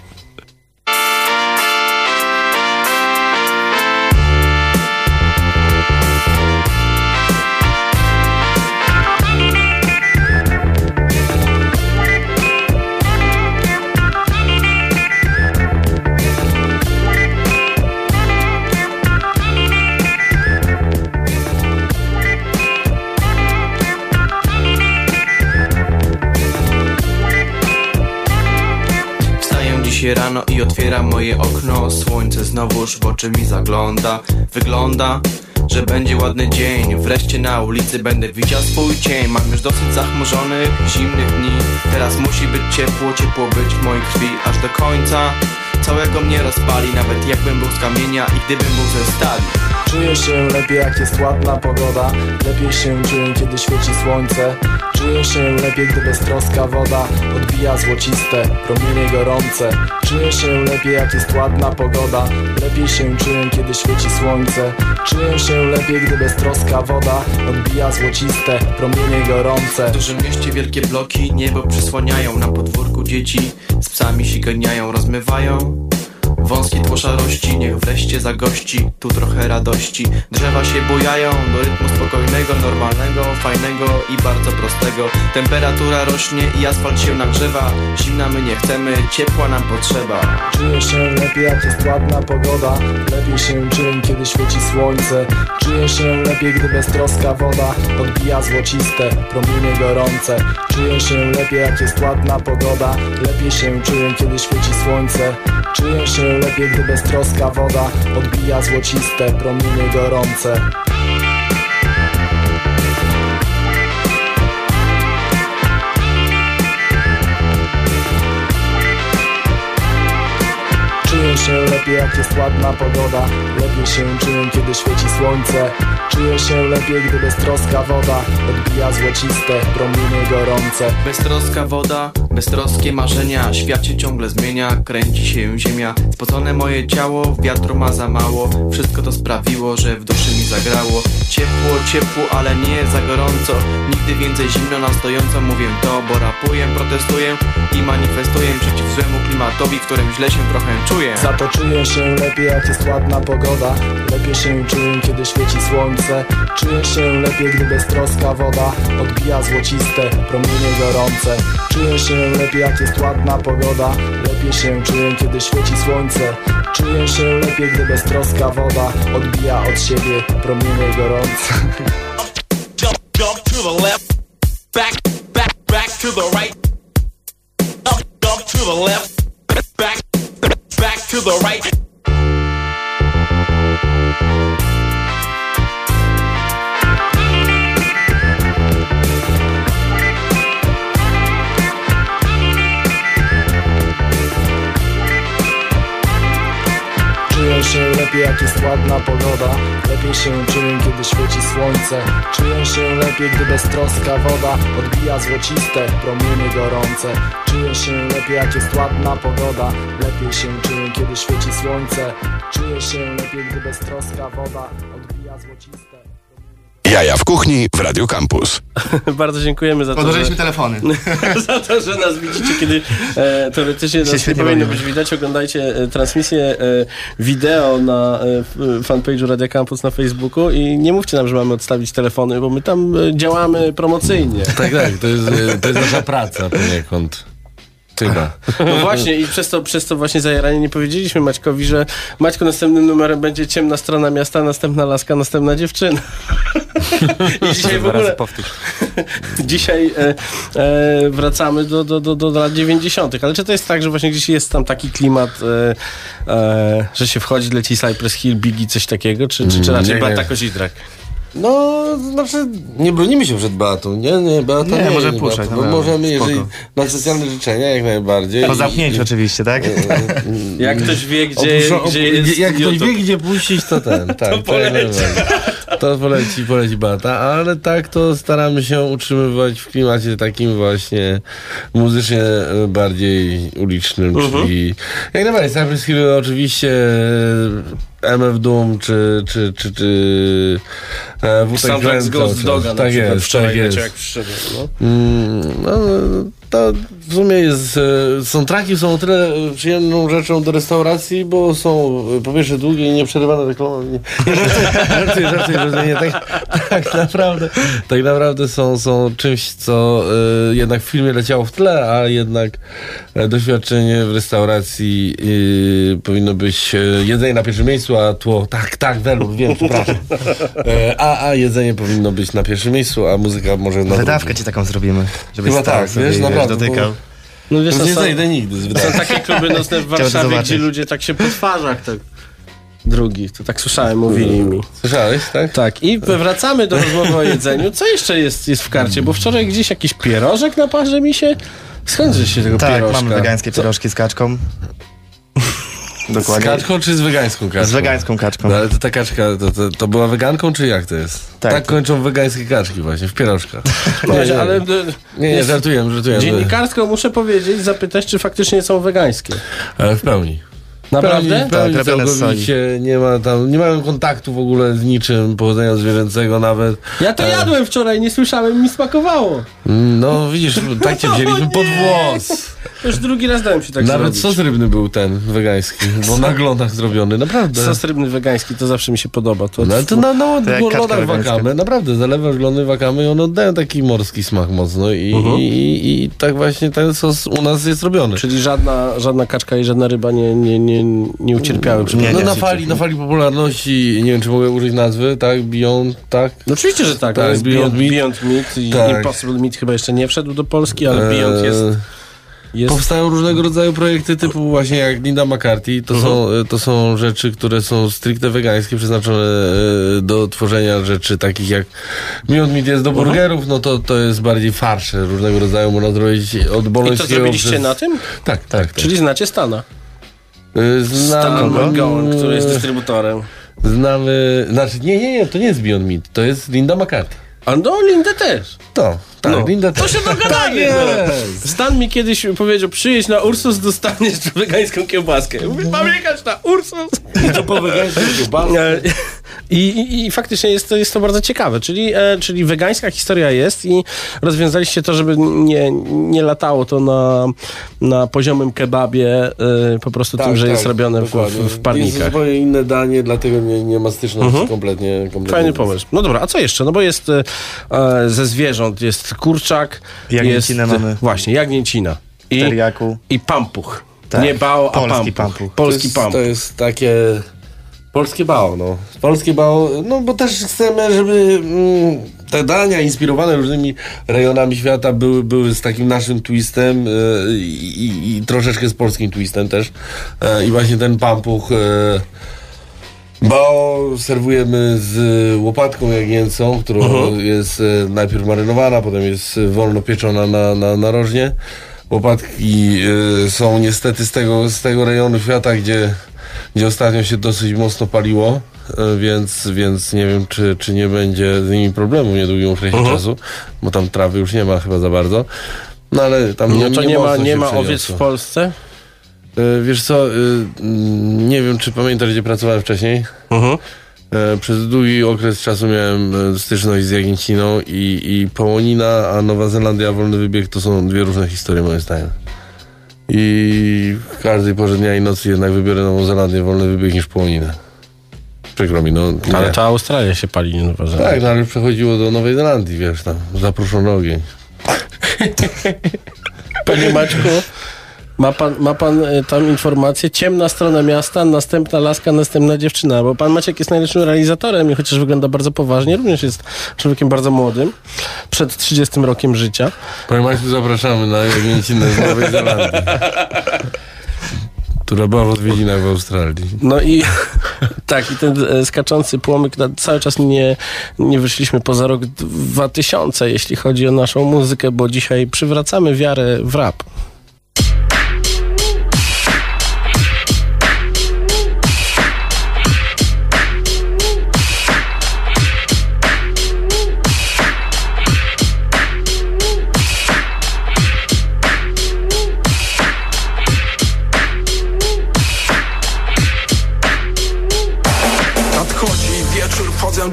Otwieram moje okno. Słońce znowuż w oczy mi zagląda. Wygląda, że będzie ładny dzień. Wreszcie na ulicy będę widział swój cień. Mam już dosyć zachmurzonych, zimnych dni. Teraz musi być ciepło, ciepło być w mojej krwi Aż do końca. Całego mnie rozpali Nawet jakbym był z kamienia i gdybym był ze stali. Czuję się lepiej jak jest ładna pogoda. Lepiej się czuję kiedy świeci słońce Czuję się lepiej gdy beztroska woda Odbija złociste, promienie gorące? Czuję się lepiej jak jest ładna pogoda? Lepiej się czuję kiedy świeci słońce. Czuję się lepiej gdy beztroska woda Odbija złociste, promienie gorące. W dużym mieście wielkie bloki niebo przysłaniają Na podwórku dzieci. Z psami się ganiają, rozmywają Wąskie tło szarości, niech wreszcie zagości Tu trochę radości. Drzewa się bujają do rytmu spokojnego, normalnego, fajnego i bardzo prostego. Temperatura rośnie i asfalt się nagrzewa. Zimna my nie chcemy, ciepła nam potrzeba. Czuję się lepiej jak jest ładna pogoda. Lepiej się czuję kiedy świeci słońce. Czuję się lepiej gdy beztroska woda Odbija złociste, promienie gorące Czuję się lepiej jak jest ładna pogoda. Lepiej się czuję kiedy świeci słońce. Czuję się lepiej gdy beztroska woda Odbija złociste, promienie gorące Czuję się lepiej jak jest ładna pogoda. Lepiej się czuję kiedy świeci słońce. Czuję się lepiej gdy beztroska woda Odbija złociste, promienie gorące. Beztroska woda, beztroskie marzenia Świat się ciągle zmienia, kręci się ziemia. Spocone moje ciało, wiatru ma za mało. Wszystko to sprawiło, że w duszy mi zagrało. Ciepło, ciepło, ale nie za gorąco. Nigdy więcej zimno na stojąco Mówię to, bo rapuję, protestuję I manifestuję przeciw złemu klimatowi W którym źle się trochę czuję. Za to czuję się lepiej jak jest ładna pogoda. Lepiej się czuję kiedy świeci słońce. Czuję się lepiej gdy beztroska woda Odbija złociste, promienie gorące. Czuję się lepiej jak jest ładna pogoda. Lepiej się czuję kiedy świeci słońce. Czuję się lepiej gdy beztroska woda Odbija od siebie promienie gorące. Jump, jump to the left, back, back, back to the right. Jump, jump to the left, back, back to the right. Lepiej jak jest ładna pogoda Lepiej się czuję kiedy świeci słońce. Czuję się lepiej gdy beztroska woda Odbija złociste, promienie gorące. Czuję się lepiej jak jest ładna pogoda Lepiej się czuję kiedy świeci słońce. Czuję się lepiej gdy beztroska woda Odbija złociste Jaja w kuchni w Radio Campus. Bardzo dziękujemy za to, Podłożyliśmy że... telefony. za to, że nas widzicie, kiedy e, teoretycznie nas nie powinno być widać. Oglądajcie e, transmisję e, wideo na e, fanpage'u Radio Campus na Facebooku i nie mówcie nam, że mamy odstawić telefony, bo my tam e, działamy promocyjnie. Tak, tak, to jest, e, to jest nasza praca poniekąd. Chyba. No właśnie i przez to, przez to właśnie zajaranie nie powiedzieliśmy Maćkowi, że Maćko następnym numerem będzie ciemna strona miasta, następna laska, następna dziewczyna. I dzisiaj w ogóle... Dzisiaj e, e, wracamy do, do, do, do lat 90. Ale czy to jest tak, że właśnie gdzieś jest tam taki klimat, e, e, że się wchodzi, leci Cypress Hill, Biggie, coś takiego? Czy, czy, czy Mm, raczej nie, Beata. Kozidrak? No, znaczy, nie bronimy się przed Beatą, nie? Nie, Beata Nie, nie, może puszczać, naprawdę, bo możemy, spoko. jeżeli na specjalne życzenia, jak najbardziej. Po zamknięciu i- oczywiście, tak? Jak ktoś wie, gdzie, Opuszczo- gdzie jest jak ktoś YouTube. wie, gdzie puścić, to ten. Tak, to poleci. To poleci, poleci Bata, ale tak to staramy się utrzymywać w klimacie takim właśnie muzycznie bardziej ulicznym, Mhm. czyli jak najbardziej Cypress Hill oczywiście e, MF Doom czy, czy, czy, czy e, cały Ghost. Doga na tak przykład jest, wczoraj tak jest. jak przyszedłem. No. Mm, no, to w sumie jest. e, Soundtracki są o tyle e, przyjemną rzeczą do restauracji, bo są e, po pierwsze długie i nieprzerywane reklamą. Nie, nie, żartuję, żartuję, żartuję, żartuję, nie, tak, tak naprawdę, tak naprawdę są, są czymś, co e, jednak w filmie leciało w tle, a jednak doświadczenie w restauracji e, powinno być jedzenie na pierwszym miejscu, a tło, tak, tak, welur, wiem, przepraszam. A, a jedzenie powinno być na pierwszym miejscu, a muzyka może na Wydawkę ci taką zrobimy. Żebyś Chyba tak, wiesz, naprawdę, dotykał. No wiesz, nie to są- zejdę nigdy z Są takie kluby nocne w Warszawie, gdzie ludzie tak się po twarzach tak drugich, to tak słyszałem, mówili mi. Słyszałeś, tak? Tak, i wracamy do rozmowy o jedzeniu. Co jeszcze jest, jest w karcie? Bo wczoraj gdzieś jakiś pierożek na parze mi się... Skąd się tego Tak, pierożka? mamy wegańskie Co? pierożki z kaczką. Z Dokładnie. kaczką czy z wegańską kaczką? Z wegańską kaczką. No ale to ta kaczka, to, to, to była weganką czy jak to jest? Tak, Tak, to- kończą wegańskie kaczki właśnie, w pierożkach. Nie, ale... Nie, nie, żartuję, żartuję. Dziennikarsko muszę powiedzieć, zapytać, czy faktycznie są wegańskie. Ale w pełni. Naprawdę? Pełni, Tak, całkowicie, nie ma tam, nie mają kontaktu w ogóle z niczym pochodzenia zwierzęcego nawet. Ja to E, jadłem wczoraj, nie słyszałem, mi smakowało. No widzisz, tak cię wzięliśmy pod włos. Już drugi raz dałem się tak Nawet zrobić. sos rybny był ten wegański, bo na glonach zrobiony, naprawdę. Sos rybny wegański, to zawsze mi się podoba. To, No to na, no, To glonach wakamy, naprawdę, zalewasz glony wakamy i one oddają taki morski smak mocno i, Mhm. i, i, i tak właśnie ten sos u nas jest robiony. Czyli żadna, żadna kaczka i żadna ryba nie, nie, nie, nie ucierpiały przy Nie, No na fali, na fali popularności, nie wiem czy mogę użyć nazwy, tak, Beyond, tak? No oczywiście, że tak. Tak, Beyond Beyond, Meat. Beyond Meat i Tak. Impossible Meat chyba jeszcze nie wszedł do Polski, ale Beyond jest... Eee, jest Powstają różnego rodzaju projekty typu właśnie jak Linda McCarthy. To, Mhm. są, to są rzeczy, które są stricte wegańskie, przeznaczone e, do tworzenia rzeczy takich jak Beyond Meat jest do Mhm. burgerów, no to to jest bardziej farsze różnego rodzaju, można zrobić od I bolońskiego to zrobiliście przez- na tym? Tak, tak. tak. Czyli znacie Stana. Y, Stan Znam, McGowan, który jest dystrybutorem. Znamy, znaczy nie, nie, nie, to nie jest Beyond Meat, to jest Linda McCarthy. A no, Lindę też. To, tak, No. Linda To też. się dogadamy. Tak jest. Stan mi kiedyś powiedział, przyjedź na Ursus, dostaniesz wegańską kiełbaskę. Mówię, mam jechać na Ursus. I to po wegańsku E, I, i, I faktycznie jest to, jest to bardzo ciekawe, czyli, e, czyli wegańska historia jest i rozwiązaliście to, żeby nie, nie latało to na, na poziomym kebabie, e, po prostu tym, że jest robione w, w, w Jest parnikach. zupełnie inne danie, dlatego nie, nie ma styczności Mhm. kompletnie, kompletnie. Fajny pomysł. No dobra, a co jeszcze? No bo jest e, e, ze zwierząt, jest kurczak, Jagnięcinę jest, mamy. Właśnie, jagnięcina. I, Teriaku. i pampuch. Tak. Nie bao, a Polski pampuch. pampuch. Polski to jest, pampuch. To jest takie polskie bao, no. Polskie bao, no bo też chcemy, żeby mm, te dania inspirowane różnymi rejonami świata były, były z takim naszym twistem e, i, i, troszeczkę z polskim twistem też. E, I właśnie ten pampuch e, bao serwujemy z łopatką jagnięcą, którą Mhm. jest najpierw marynowana, potem jest wolno pieczona na, na, na rożnie. Łopatki są niestety z tego, z tego rejonu świata, gdzie, gdzie ostatnio się dosyć mocno paliło, e, więc, więc nie wiem, czy, czy nie będzie z nimi problemu w niedługim okresie Mhm. czasu, bo tam trawy już nie ma chyba za bardzo. No ale tam nie, No to nie, ma, mocno nie ma przeniosło. owiec w Polsce? E, Wiesz co, e, mm, nie wiem, czy pamiętasz, gdzie pracowałem wcześniej. Mhm. E, Przez długi okres czasu miałem styczność z Jagnięciną i, i Połonina, a Nowa Zelandia, wolny wybieg to są dwie różne historie moim zdaniem. I w każdej porze dnia i nocy jednak wybiorę Nową Zelandię, wolny wybieg niż Połoninę. Przykro mi, no. nie. Ale to Australia się pali, nie Nowa Zelandia. Tak, no ale już przechodziło do Nowej Zelandii, wiesz, tam zaproszony ogień. Panie Maćku, ma pan, ma pan e, tam informację, ciemna strona miasta, następna laska, następna dziewczyna, bo pan Maciek jest najlepszym realizatorem i chociaż wygląda bardzo poważnie, również jest człowiekiem bardzo młodym, przed 30 rokiem życia. Panie Maćku, zapraszamy na Jagnięcinę z Nowej Zelandii. Która była w odwiedzinach w Australii. No i tak, i ten e, skaczący płomyk, cały czas nie, nie wyszliśmy poza rok 2000, jeśli chodzi o naszą muzykę, bo dzisiaj przywracamy wiarę w rap.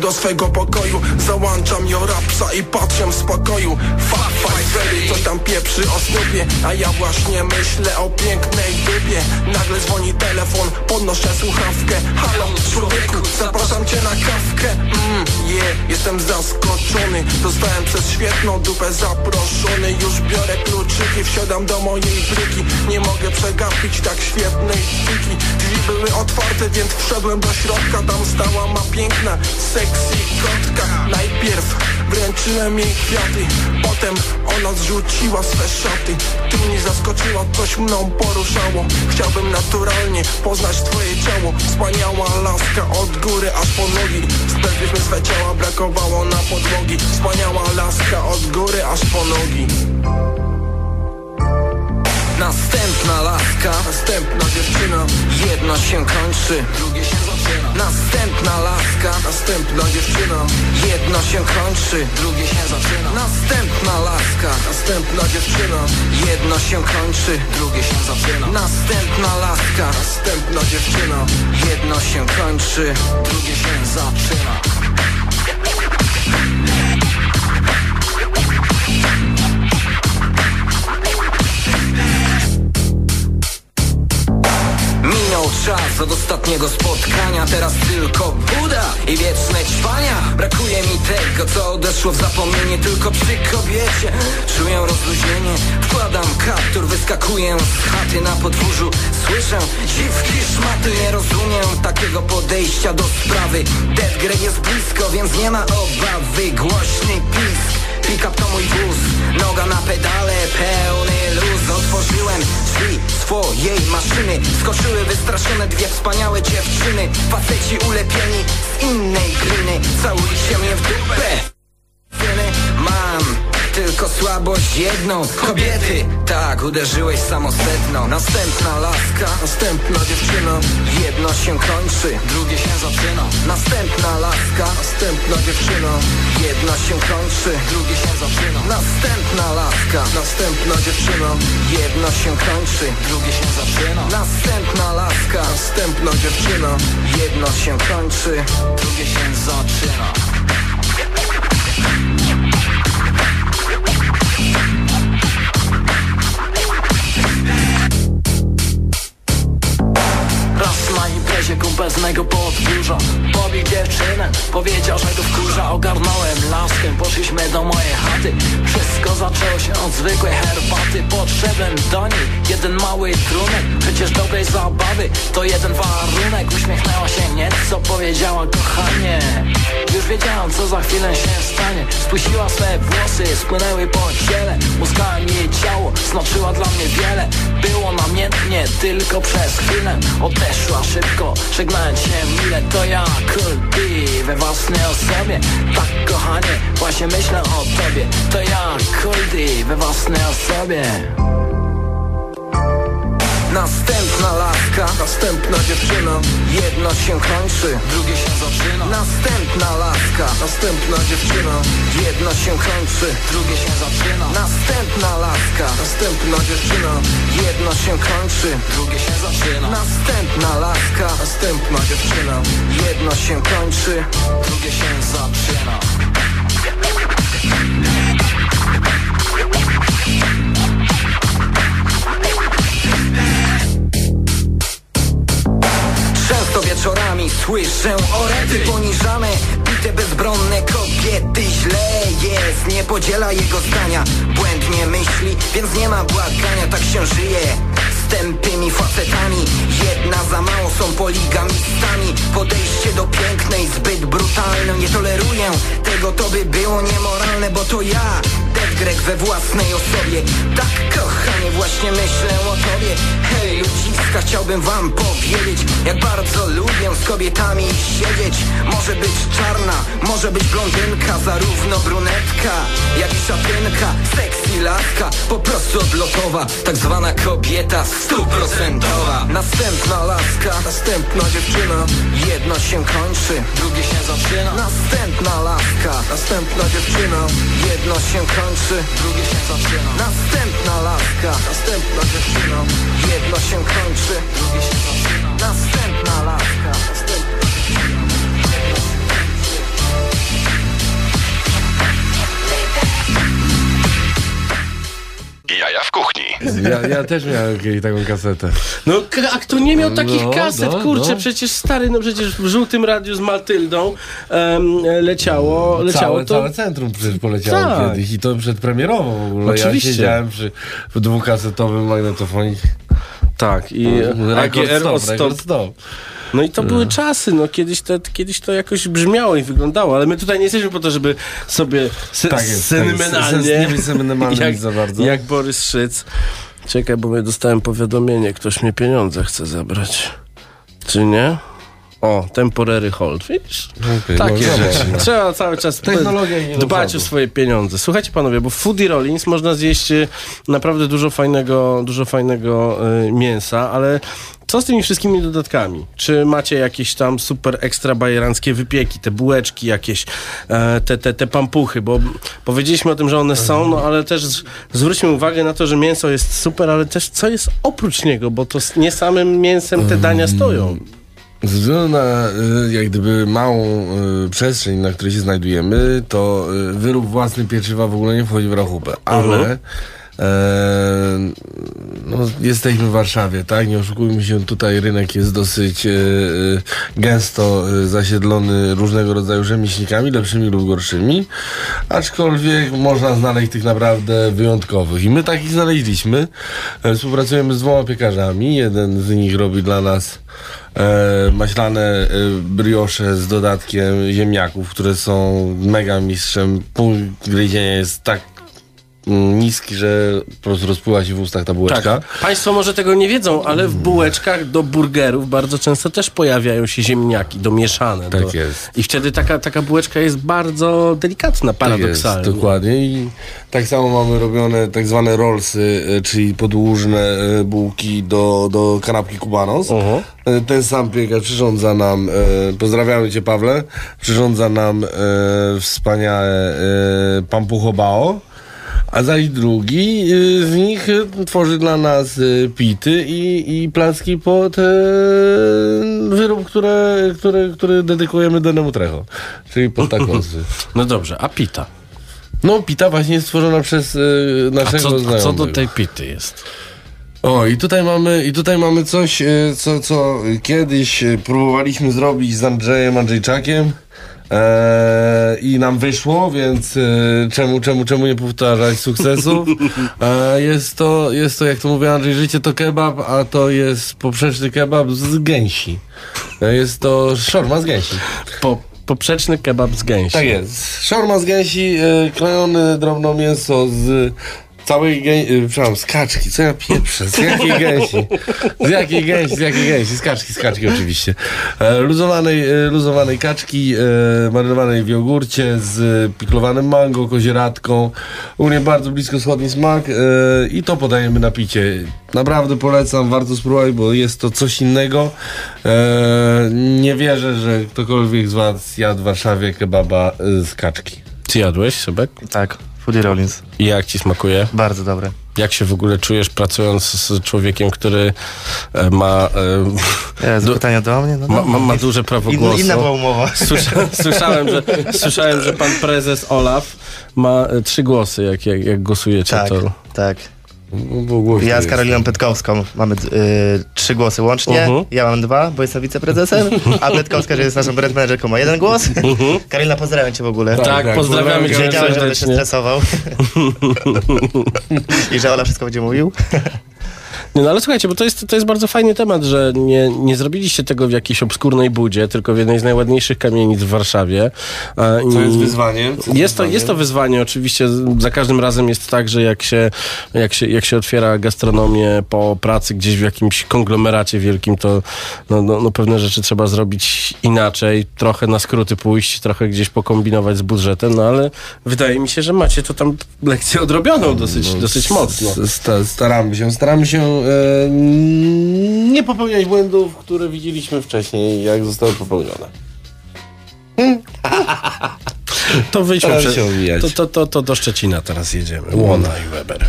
Do swego pokoju Załączam jorapsa i patrzę w spokoju. Fuck, ready, coś tam pieprzy o snupie A ja właśnie myślę o pięknej dupie. Nagle dzwoni telefon, podnoszę słuchawkę. Halo, człowieku, zapraszam cię na kawkę. Mmm, yeah, jestem zaskoczony. Zostałem przez świetną dupę zaproszony. Już biorę kluczyki, wsiadam do mojej bryki. Nie mogę przegapić tak świetnej fiki Drzwi były otwarte, więc wszedłem do środka. Tam stała ma piękna, sexy kotka. Najpierw wręczyłem jej kwiaty. Potem ona zrzuciła swe szaty Tu mnie zaskoczyła, coś mną poruszało. Chciałbym naturalnie poznać twoje ciało. Wspaniała laska od góry aż po nogi. Sprawiliśmy swe ciała, brakowało na podłogi. Wspaniała laska od góry aż po nogi Następna laska, następna dziewczyna jedno się kończy, Drugie się zaczyna. Następna laska, Następna dziewczyna jedno się kończy, Drugie się zaczyna. Następna laska, Następna dziewczyna jedno się kończy, Drugie się zaczyna. Następna laska, Następna dziewczyna jedno się kończy, Drugie się zaczyna Czas od ostatniego spotkania Teraz tylko Buda i wieczne ćwania Brakuje mi tego, co odeszło w zapomnienie Tylko przy kobiecie. Czuję rozluźnienie Wkładam kaptur, wyskakuję z chaty na podwórzu. Słyszę dziwki szmaty Nie rozumiem takiego podejścia do sprawy. Death Grey jest blisko, więc nie ma obawy. Głośny pisk Pick-up to mój wóz, noga na pedale, pełny luz. Otworzyłem drzwi swojej maszyny. Skoczyły wystraszone dwie wspaniałe dziewczyny. Faceci ulepieni z innej gliny. Całujcie mnie w dupę tylko słabość jedną. Kobiety, tak, uderzyłeś samosedną Następna laska, Następna dziewczyna. Jedno się kończy Drugie się zaczyna. Następna laska, Następna dziewczyna. Jedno się kończy Drugie się zaczyna. Następna laska, Następna dziewczyna. Jedno się kończy Drugie się zaczyna. Następna laska, Następna dziewczyna. Jedno się kończy Drugie się zaczyna Raz na imprezie mego podwórza. Pobił dziewczynę, powiedział, że go wkurza. Ogarnąłem laskę, poszliśmy do mojej chaty. Wszystko zaczęło się od zwykłej herbaty. Podszedłem do niej, jeden mały trunek. Przecież dobrej zabawy to jeden warunek. Uśmiechnęła się nieco, powiedziała kochanie Już wiedziałam co za chwilę się stanie. Spuściła swe włosy, spłynęły po ciele. Muskałem jej ciało, znaczyła dla mnie wiele. Było namiętnie, tylko przez chwilę. Odeszła szybko, żegnając się mile To ja, Cool B, we własnej osobie. Tak kochanie, właśnie myślę o tobie. To ja, Cool D, we własnej osobie Następna laska, Następna dziewczyna jedno się kończy Drugie się zaczyna. Następna laska, Następna dziewczyna jedno się kończy Drugie się zaczyna. Następna laska, Następna dziewczyna jedno się kończy Drugie się zaczyna. Następna laska, Następna dziewczyna jedno się kończy Drugie się zaczyna wieczorami słyszę orety poniżane Bite bezbronne kobiety. Źle jest, nie podziela jego zdania. Błędnie myśli, więc nie ma błagania. Tak się żyje tępymi facetami. Jedna za mało są poligamistami. Podejście do pięknej zbyt brutalne. Nie toleruję tego, to by było niemoralne Bo to ja, Dead Greg we własnej osobie. Tak kochanie, właśnie myślę o tobie. Hej ludziska, chciałbym wam powiedzieć Jak bardzo lubię z kobietami siedzieć. Może być czarna, może być blondynka Zarówno brunetka, jak i szatynka. Sexy laska, po prostu odlotowa. Tak zwana kobieta stuprocentowa. Następna laska, następna dziewczyna. Jedno się kończy, drugie się zaczyna. Następna laska, następna dziewczyna. Jedno się kończy, drugie się zaczyna. Następna laska, następna dziewczyna. Jedno się kończy, drugie się zaczyna. Następna laska, następna Jaja w kuchni. Ja, ja też miałem taką kasetę. No, a kto nie miał takich No, kaset, no, kurczę, no. przecież stary, no przecież w żółtym radiu z Maltyldą em, leciało, leciało Całe, to... całe centrum przecież poleciało Tak. kiedyś i to przedpremierowo w ogóle. Oczywiście. Ja siedziałem przy w dwukasetowym magnetofonie. Tak, i Rekord AGR stop, od stop. No i to były czasy, no kiedyś to, kiedyś to jakoś brzmiało i wyglądało, ale my tutaj nie jesteśmy po to, żeby sobie se, Tak jest, tak jest. sentymenalnie, Sens- nie być sentymenalnym jak, za bardzo. jak Borys Szyc. Czekaj, bo ja dostałem powiadomienie, ktoś mnie pieniądze chce zabrać. Czy nie? O, temporary hold, widzisz? Okej, Takie no, rzeczy. zobacz. Trzeba cały czas dbać o swoje pieniądze. Słuchajcie panowie, bo w Foodie Rollins można zjeść e, naprawdę dużo fajnego, dużo fajnego e, mięsa, ale co z tymi wszystkimi dodatkami? Czy macie jakieś tam super ekstra bajeranckie wypieki, te bułeczki jakieś, e, te, te, te pampuchy, bo powiedzieliśmy o tym, że one są, no ale też z, zwróćmy uwagę na to, że mięso jest super, ale też co jest oprócz niego, bo to z nie samym mięsem te dania stoją. Ze względu na y, jak gdyby małą y, przestrzeń, na której się znajdujemy, to y, wyrób własny pieczywa w ogóle nie wchodzi w rachubę. Ale Mhm. e, no, jesteśmy w Warszawie, tak? Nie oszukujmy się, tutaj rynek jest dosyć e, gęsto zasiedlony różnego rodzaju rzemieślnikami, lepszymi lub gorszymi, aczkolwiek można znaleźć tych naprawdę wyjątkowych. I my takich znaleźliśmy. E, Współpracujemy z dwoma piekarzami. Jeden z nich robi dla nas maślane e, briosze z dodatkiem ziemniaków, które są mega mistrzem. Punkt gryzienia jest tak niski, że po prostu rozpływa się w ustach ta bułeczka. Tak. Państwo może tego nie wiedzą, ale w bułeczkach do burgerów bardzo często też pojawiają się ziemniaki domieszane. Tak do... jest. I wtedy taka, taka bułeczka jest bardzo delikatna, paradoksalnie. Tak jest, dokładnie. I tak samo mamy robione tak zwane rollsy, e, czyli podłużne e, bułki do, do kanapki kubanos. E, Ten sam piekarz przyrządza nam, pozdrawiamy Cię Pawle, przyrządza nam wspaniałe e, pampucho bao. A zaś drugi y, z nich y, tworzy dla nas y, pity i, i placki pod wyrób, które, które, który dedykujemy Danemu Trecho, czyli pod takosy. No dobrze, a pita? No, pita właśnie jest stworzona przez y, A naszego co, a co do tej pity jest? O, i tutaj mamy, i tutaj mamy coś, co, co kiedyś próbowaliśmy zrobić z Andrzejem Andrzejczakiem. E, I nam wyszło, więc e, czemu, czemu, czemu nie powtarzać sukcesów? E, jest, to, jest to, jak to mówi Andrzej, życie to kebab, a to jest poprzeczny kebab z gęsi. E, jest to szorma z gęsi. Po, poprzeczny kebab z gęsi. Tak jest. Szorma z gęsi, e, klejone drobno mięso z całej gęsi, e, przepraszam, z kaczki, co ja pieprzę, z jakiej gęsi? Z jakiej gęsi, z jakiej gęsi? Z kaczki, z kaczki oczywiście. E, luzowanej, e, luzowanej kaczki, e, marynowanej w jogurcie z piklowanym mango, kozieradką. U mnie bardzo blisko wschodni smak i to podajemy na picie. Naprawdę polecam, warto spróbować, bo jest to coś innego. Nie wierzę, że ktokolwiek z was jadł w Warszawie kebaba z kaczki. Ty jadłeś, Sebek? Tak, Foodie Rollins. I jak ci smakuje? Bardzo dobre. Jak się w ogóle czujesz pracując z człowiekiem, który e, ma... E, Jezu, pytanie do mnie? No ma, ma, ma duże prawo Inna- głosu. inna była umowa. Słysza, słyszałem, że, słyszałem, że pan prezes Olaf ma e, trzy głosy, jak, jak, jak głosujecie. Tak, to... tak. Ja z Karoliną Petkowską mamy y, trzy głosy łącznie. Mhm. Ja mam dwa, bo jestem wiceprezesem, a Petkowska, że jest naszą brand managerką, ma jeden głos. Karolina, pozdrawiam cię w ogóle. Tak, Tak, tak, pozdrawiamy cię Wiedziałem, że będę się stresował. I że Ola wszystko będzie mówił. No ale słuchajcie, bo to jest, to jest bardzo fajny temat, że nie, nie zrobiliście tego w jakiejś obskurnej budzie, tylko w jednej z najładniejszych kamienic w Warszawie. Co jest wyzwaniem? Co Jest to, wyzwaniem? jest to wyzwanie, oczywiście za każdym razem jest tak, że jak się, jak się, jak się otwiera gastronomię po pracy gdzieś w jakimś konglomeracie wielkim, to no, no, no pewne rzeczy trzeba zrobić inaczej, trochę na skróty pójść, trochę gdzieś pokombinować z budżetem, no ale wydaje mi się, że macie to tam lekcję odrobioną dosyć, dosyć mocno. Staramy się, staramy się e, nie popełniać błędów, które widzieliśmy wcześniej, jak zostały popełnione. To wyjdźmy Staramy prze... się omijać. to, to, to, to do Szczecina teraz jedziemy. Łona i Weber.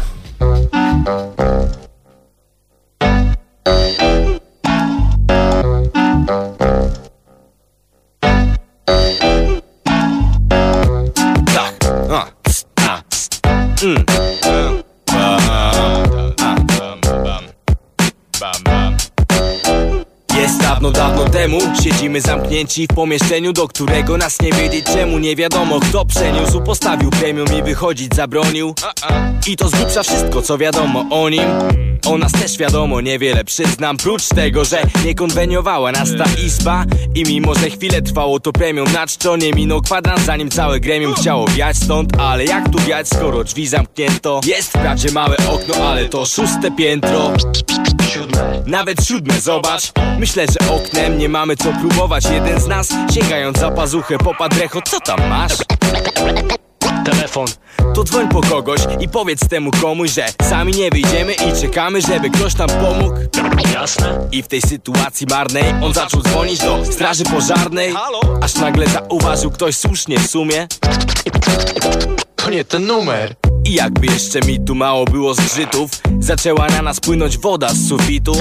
Tak. A. A. Mm. Dawno, dawno temu Siedzimy zamknięci w pomieszczeniu Do którego nas nie wiedzieć czemu Nie wiadomo kto przeniósł Postawił premium i wychodzić zabronił I to z wszystko co wiadomo o nim O nas też wiadomo niewiele przyznam Prócz tego, że nie konweniowała nas ta izba I mimo, że chwilę trwało to premium Na czczo nie minął kwadrans Zanim całe gremium chciało wiać stąd Ale jak tu wiać skoro drzwi zamknięto Jest wprawdzie małe okno, ale to szóste piętro Siódme. Nawet siódme, zobacz Myślę, że oknem nie mamy co próbować. Jeden z nas, sięgając za pazuchę Popadł recho, co tam masz? Telefon. To dzwoń po kogoś i powiedz temu komuś, że Sami nie wyjdziemy i czekamy, żeby ktoś nam pomógł. Jasne. I w tej sytuacji marnej On zaczął dzwonić do straży pożarnej. Aż nagle zauważył ktoś słusznie w sumie. To nie ten numer i jakby jeszcze mi tu mało było zgrzytów Zaczęła na nas płynąć woda z sufitu.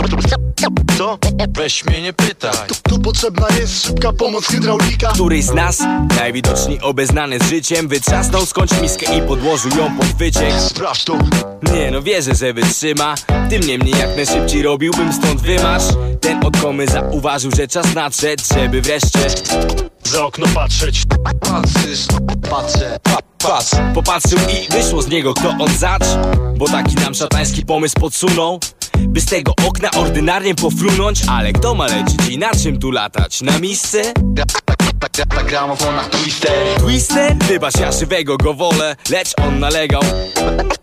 Co? Weź mnie nie pytaj. Tu, tu potrzebna jest szybka pomoc hydraulika. Któryś z nas, najwidoczniej obeznany z życiem Wytrzasnął skądś miskę i podłożył ją pod wyciek. Sprawdź to. Nie no wierzę, że wytrzyma. Tym niemniej jak najszybciej robiłbym stąd wymarsz. Ten odkomy zauważył, że czas nadszedł Żeby wreszcie za okno patrzeć. Patrzysz, patrzę, pa, patrz. Popatrzył i wyszło z niego kto on zacz. Bo taki nam szatański pomysł podsunął by z tego okna ordynarnie pofrunąć Ale kto ma lecieć i na czym tu latać? Na misce? Na gramofonach Twister Twister? Wybacz, ja żywego go wolę Lecz on nalegał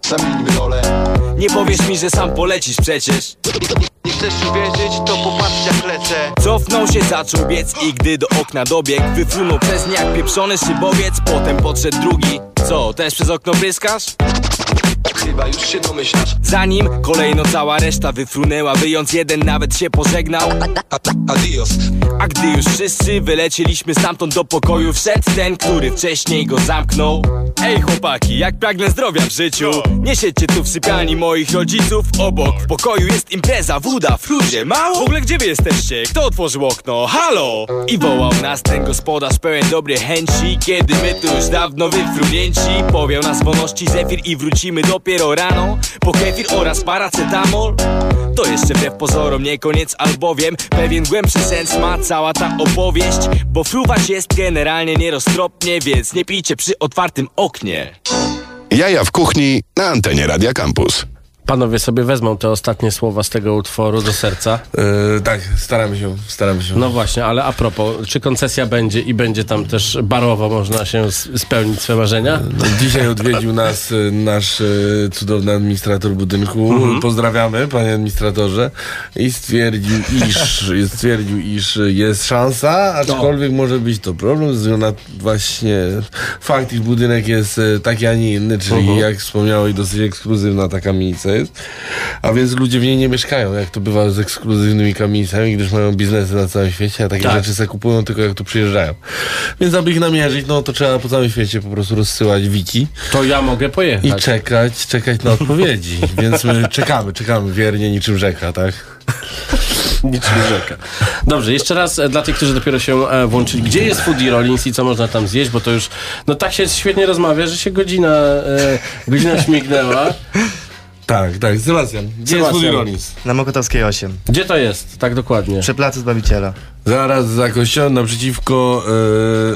Zamienimy rolę Nie powiesz mi, że sam polecisz przecież Nie chcesz uwierzyć, to popatrz jak lecę Cofnął się, zaczął biec i gdy do okna dobiegł Wyfrunął przez nie jak pieprzony szybowiec Potem podszedł drugi Co, też przez okno bryskasz? Chyba już się domyślasz. Zanim kolejno cała reszta wyfrunęła Wyjąc jeden nawet się pożegnał. Adios. A gdy już wszyscy wylecieliśmy stamtąd do pokoju Wszedł ten, który wcześniej go zamknął. Ej chłopaki, jak pragnę zdrowia w życiu. Nie siedźcie tu w sypialni moich rodziców. Obok w pokoju jest impreza, woda, w ludzie mało? W ogóle gdzie wy jesteście? Kto otworzył okno? Halo! I wołał nas ten gospodarz pełen dobrej chęci. Kiedy my tu już dawno wyfrunięci Powiał nas wolności zefir i wrócimy dopiero rano Po kefir oraz paracetamol to jeszcze wbrew pozorom nie koniec, albowiem pewien głębszy sens ma cała ta opowieść Bo fruwać jest generalnie nieroztropnie, więc nie pijcie przy otwartym oknie Jaja w kuchni na antenie Radia Campus. Panowie sobie wezmą te ostatnie słowa z tego utworu do serca. E, tak, staramy się, staramy się. No właśnie, ale a propos, czy koncesja będzie i będzie tam też barowo można się spełnić swe marzenia? No, dzisiaj odwiedził nas e, nasz e, cudowny administrator budynku. Mhm. Pozdrawiamy, panie administratorze. I stwierdził, iż, stwierdził, iż jest szansa, aczkolwiek może być to problem, na właśnie fakt, iż budynek jest taki, a nie inny, czyli Mhm. jak wspomniałeś, dosyć ekskluzywna ta kamienica jest. A więc ludzie w niej nie mieszkają, jak to bywa z ekskluzywnymi kamienicami, gdyż mają biznesy na całym świecie, a takie Tak. rzeczy se kupują tylko jak tu przyjeżdżają. Więc aby ich namierzyć, no to trzeba po całym świecie po prostu rozsyłać wiki. To ja mogę pojechać. I czekać, czekać na odpowiedzi. Więc my czekamy, czekamy wiernie niczym rzeka, tak? Niczym rzeka. Dobrze, jeszcze raz e, dla tych, którzy dopiero się e, włączyli. Gdzie jest Foodie Rollins i co można tam zjeść? Bo to już, no tak się świetnie rozmawia, że się godzina, e, godzina śmignęła. Tak, tak, Sebastian. Gdzie jest Sebastian. Woody Rollins? Na Mokotowskiej 8. Gdzie to jest? Tak dokładnie. Przy placu Zbawiciela. Zaraz za kościołem naprzeciwko,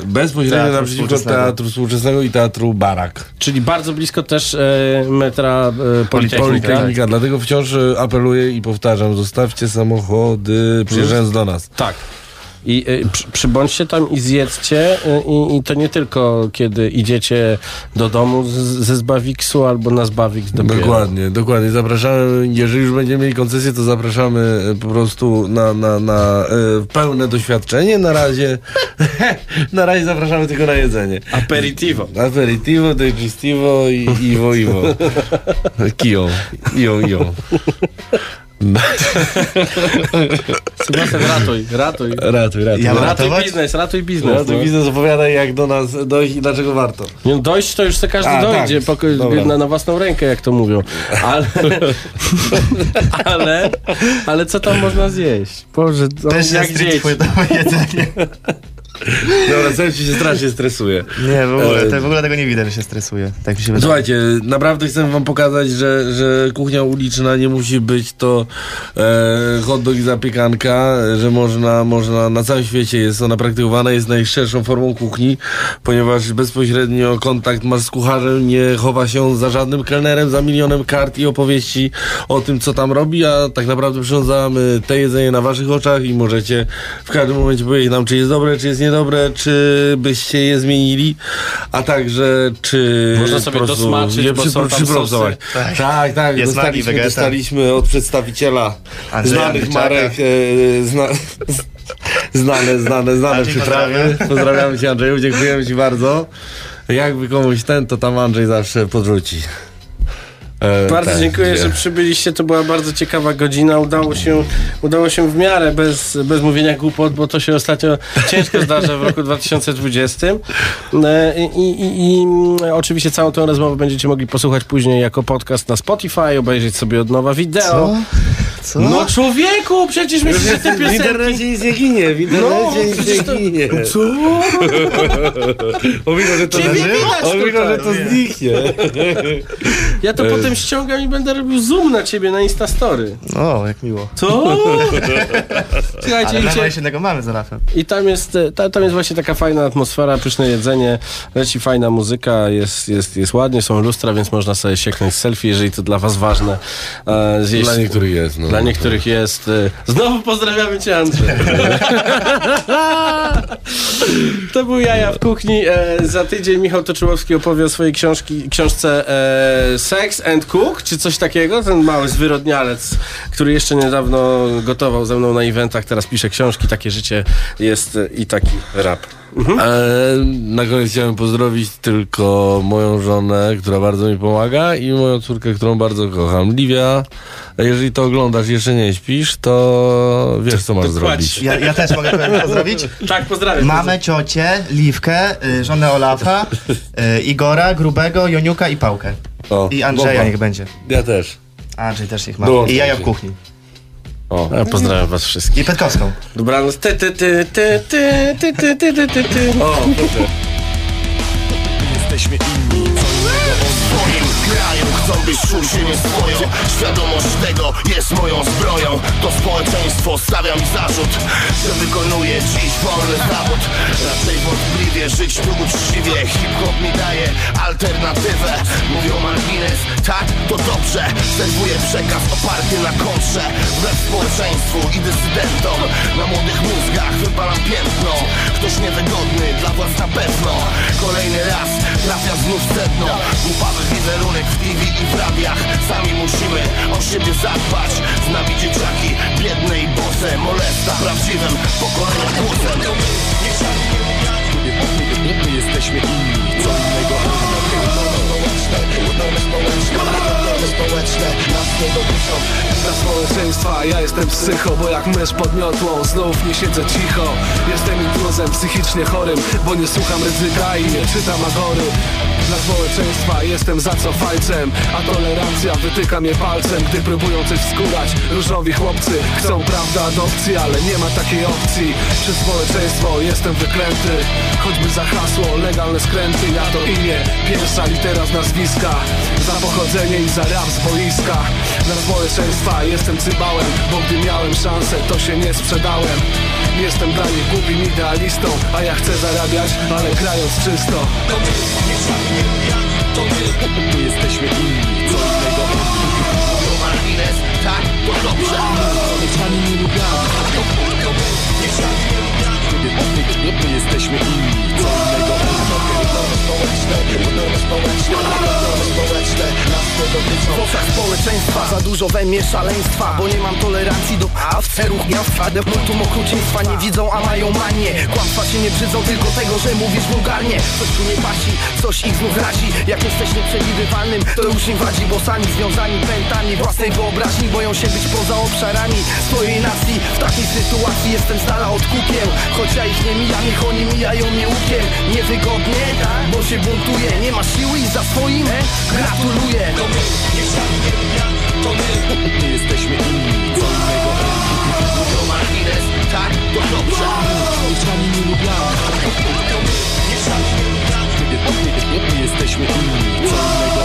e, bezpośrednio Teatru naprzeciwko Współczesnego. Teatru Współczesnego i Teatru Barak. Czyli bardzo blisko też e, metra e, Politechnika. Politechnika, dlatego wciąż e, apeluję i powtarzam, zostawcie samochody przyjeżdżając do nas. Tak. I y, przy, przybądźcie tam i zjedzcie y, i, i to nie tylko kiedy idziecie do domu z, ze Zbawiksu albo na Zbawiks dopiero. Dokładnie, dokładnie. Zapraszamy, jeżeli już będziemy mieli koncesję, to zapraszamy e, po prostu na, na, na e, pełne doświadczenie. Na razie, na razie zapraszamy tylko na jedzenie. Aperitivo. Aperitivo, digestivo i iwo, iwo. Kiją, iją, iją. Sebastian, ratuj, ratuj. Ratuj, ratuj. Ja Ratuj ratować? biznes, ratuj biznes. Ratuj no. biznes, opowiadaj jak do nas dojść i dlaczego warto. Nie, no dojść to już se każdy A, dojdzie tak. poko- Dobra. na, na własną rękę, jak to mówią. Ale, ale, ale co tam można zjeść? Boże, Też jak foodowe jedzenie. Dobra, sam ci się strasznie stresuje. Nie, w ogóle, E, w ogóle tego nie widać, że się stresuje. Tak mi się wydaje. Słuchajcie, naprawdę chcę wam pokazać, że, że kuchnia uliczna nie musi być to e, hot dog i zapiekanka, że można, można, na całym świecie jest ona praktykowana, jest najszerszą formą kuchni, ponieważ bezpośrednio kontakt masz z kucharzem, nie chowa się za żadnym kelnerem, za milionem kart i opowieści o tym, co tam robi, a tak naprawdę przyrządzamy te jedzenie na waszych oczach i możecie w każdym momencie powiedzieć nam, czy jest dobre, czy jest niedobre, czy byście je zmienili, a także czy Można sobie po prostu dosmaczyć, je bo przy- są tam sosy. Tak, tak, tak Jest dostaliśmy, dostaliśmy od przedstawiciela Andrzeja znanych Andrzejczaka. marek, e, zna, znane, znane, znane przyprawy. pozdrawiam. Pozdrawiamy Cię Andrzeju, dziękujemy Ci bardzo. Jakby komuś ten, to tam Andrzej zawsze podrzuci. E, Bardzo tak, dziękuję, że przybyliście. To była bardzo ciekawa godzina. Udało się, udało się w miarę bez, bez mówienia głupot, bo to się ostatnio ciężko zdarza w roku 2020. E, I, i, i mm, oczywiście całą tę rozmowę będziecie mogli posłuchać później jako podcast na Spotify, obejrzeć sobie od nowa wideo. Co? Co? No człowieku, przecież myślisz, że te W piosenki... internecie nic nie ginie, w internecie No, nic nie to- ginie. Co? On że to, Ciebie on myślał, że to zniknie. Ja to potem ściągam i będę robił zoom na ciebie na Instastory. O, jak miło. Co? Słuchajcie, Ale mamy jeszcze innego mamy z Olafem. I tam jest, e, ta, tam jest właśnie taka fajna atmosfera, pyszne jedzenie, leci fajna muzyka, jest, jest, jest ładnie, są lustra, więc można sobie sieknąć selfie, jeżeli to dla was ważne. E, zjeść. Dla niektórych jest. No. Dla niektórych jest. e, Znowu pozdrawiamy cię, Andrzej. to był Jaja w kuchni. E, za tydzień Michał Toczyłowski opowie o swojej książki, książce e, Sex and Cook, czy coś takiego. Ten mały zwyrodnialec, który jeszcze niedawno gotował ze mną na eventach, teraz pisze książki. Takie życie jest e, i taki rap. E, na koniec chciałem pozdrowić tylko moją żonę, która bardzo mi pomaga i moją córkę, którą bardzo kocham. Liwia, jeżeli to oglądasz i jeszcze nie śpisz, to wiesz, co masz to zrobić. Ja, ja też mogę pozdrowić? Tak, pozdrawiam. Mamy ciocię, Liwkę, y, żonę Olafa, y, Igora, Grubego, Joniuka i Pałkę. O, I Andrzeja bomba. niech będzie. Ja też. Andrzej też niech ma. Dołączam I jaja w kuchni. O. Ja pozdrawiam was wszystkich. I Petkowską. Dobranoc. Ty, ty, ty, ty, ty, ty, ty, ty, ty, ty, ty. O, proszę. Jesteśmy inni, co innego oni swoim kraju być czuł się nie swoją Świadomość tego jest moją zbroją. To społeczeństwo stawia mi zarzut Że wykonuję dziś wolny zawód. Raczej wątpliwie żyć tu uczciwie. Hip-hop mi daje alternatywę. Mówią margines, tak to dobrze. Serwuję przekaz oparty na kontrze. Wbrew społeczeństwu i dysydentom Na młodych mózgach wypalam piętno. Ktoś niewygodny dla władz na pewno. Kolejny raz trafia znów sedno. Głupawy wizerunek w TV i w radiach Sami musimy o siebie zadbać Z nami dzieciaki, biedne i bose Molesta prawdziwym pokoleniem głosem My jesteśmy inni, co innego społeczne nas nie dotyczą Dla społeczeństwa ja jestem psycho Bo jak mysz pod miotłą znów nie siedzę cicho. Jestem intruzem psychicznie chorym Bo nie słucham ryzyka i nie czytam agory. Dla społeczeństwa jestem zacofalcem A tolerancja wytyka mnie palcem. Gdy próbują coś wskórać Różowi chłopcy chcą prawda adopcji Ale nie ma takiej opcji. Przez społeczeństwo jestem wyklęty Choćby za hasło legalne skręty. Ja to imię, pierwsza litera z nazwiska. Za pochodzenie i za rap z boiska. Dla społeczeństwa jestem cybałem Bo gdy miałem szansę to się nie sprzedałem. Jestem dla nich głupim idealistą A ja chcę zarabiać, ale grając czysto. To my, nie sami lubiani, to my. My jesteśmy inni, co innego. Tak, to dobrze. Sami nie lubiani My, my jesteśmy inni, co innego społeczne, społeczeństwa za dużo we mnie szaleństwa Bo nie mam tolerancji do a w ceruch miasta Multum okrucieństwa nie widzą, a mają manię. Kłamstwa się nie brzydzą tylko tego, że mówisz wulgarnie. Coś tu nie pasi, coś ich znów razi. Jak jesteś nieprzewidywalnym, to już im wadzi Bo sami związani pętami. Własnej wyobraźni Boją się być poza obszarami swojej nacji. W takiej sytuacji jestem z dala od kukieł Choć ja ich nie mijam, niech oni mijają mnie łukiem. Niewygodnie, tak? bo się buntuje Nie ma siły i za swoim gratuluję. To my, nie sami nie lubiani, to my. My jesteśmy inni, co innego. To margines, tak, to dobrze. Sami nie lubiamy To my, nie sami nie jesteśmy inni, co innego.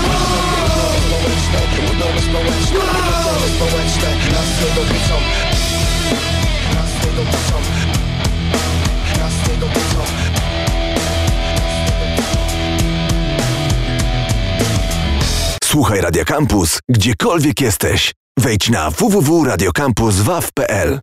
Społeczne, normy społeczne, normy społeczne. Nas nie dotyczą. Nas nie nie dotyczą Słuchaj Radio Campus, gdziekolwiek jesteś. Wejdź na www.radiocampus.waw.pl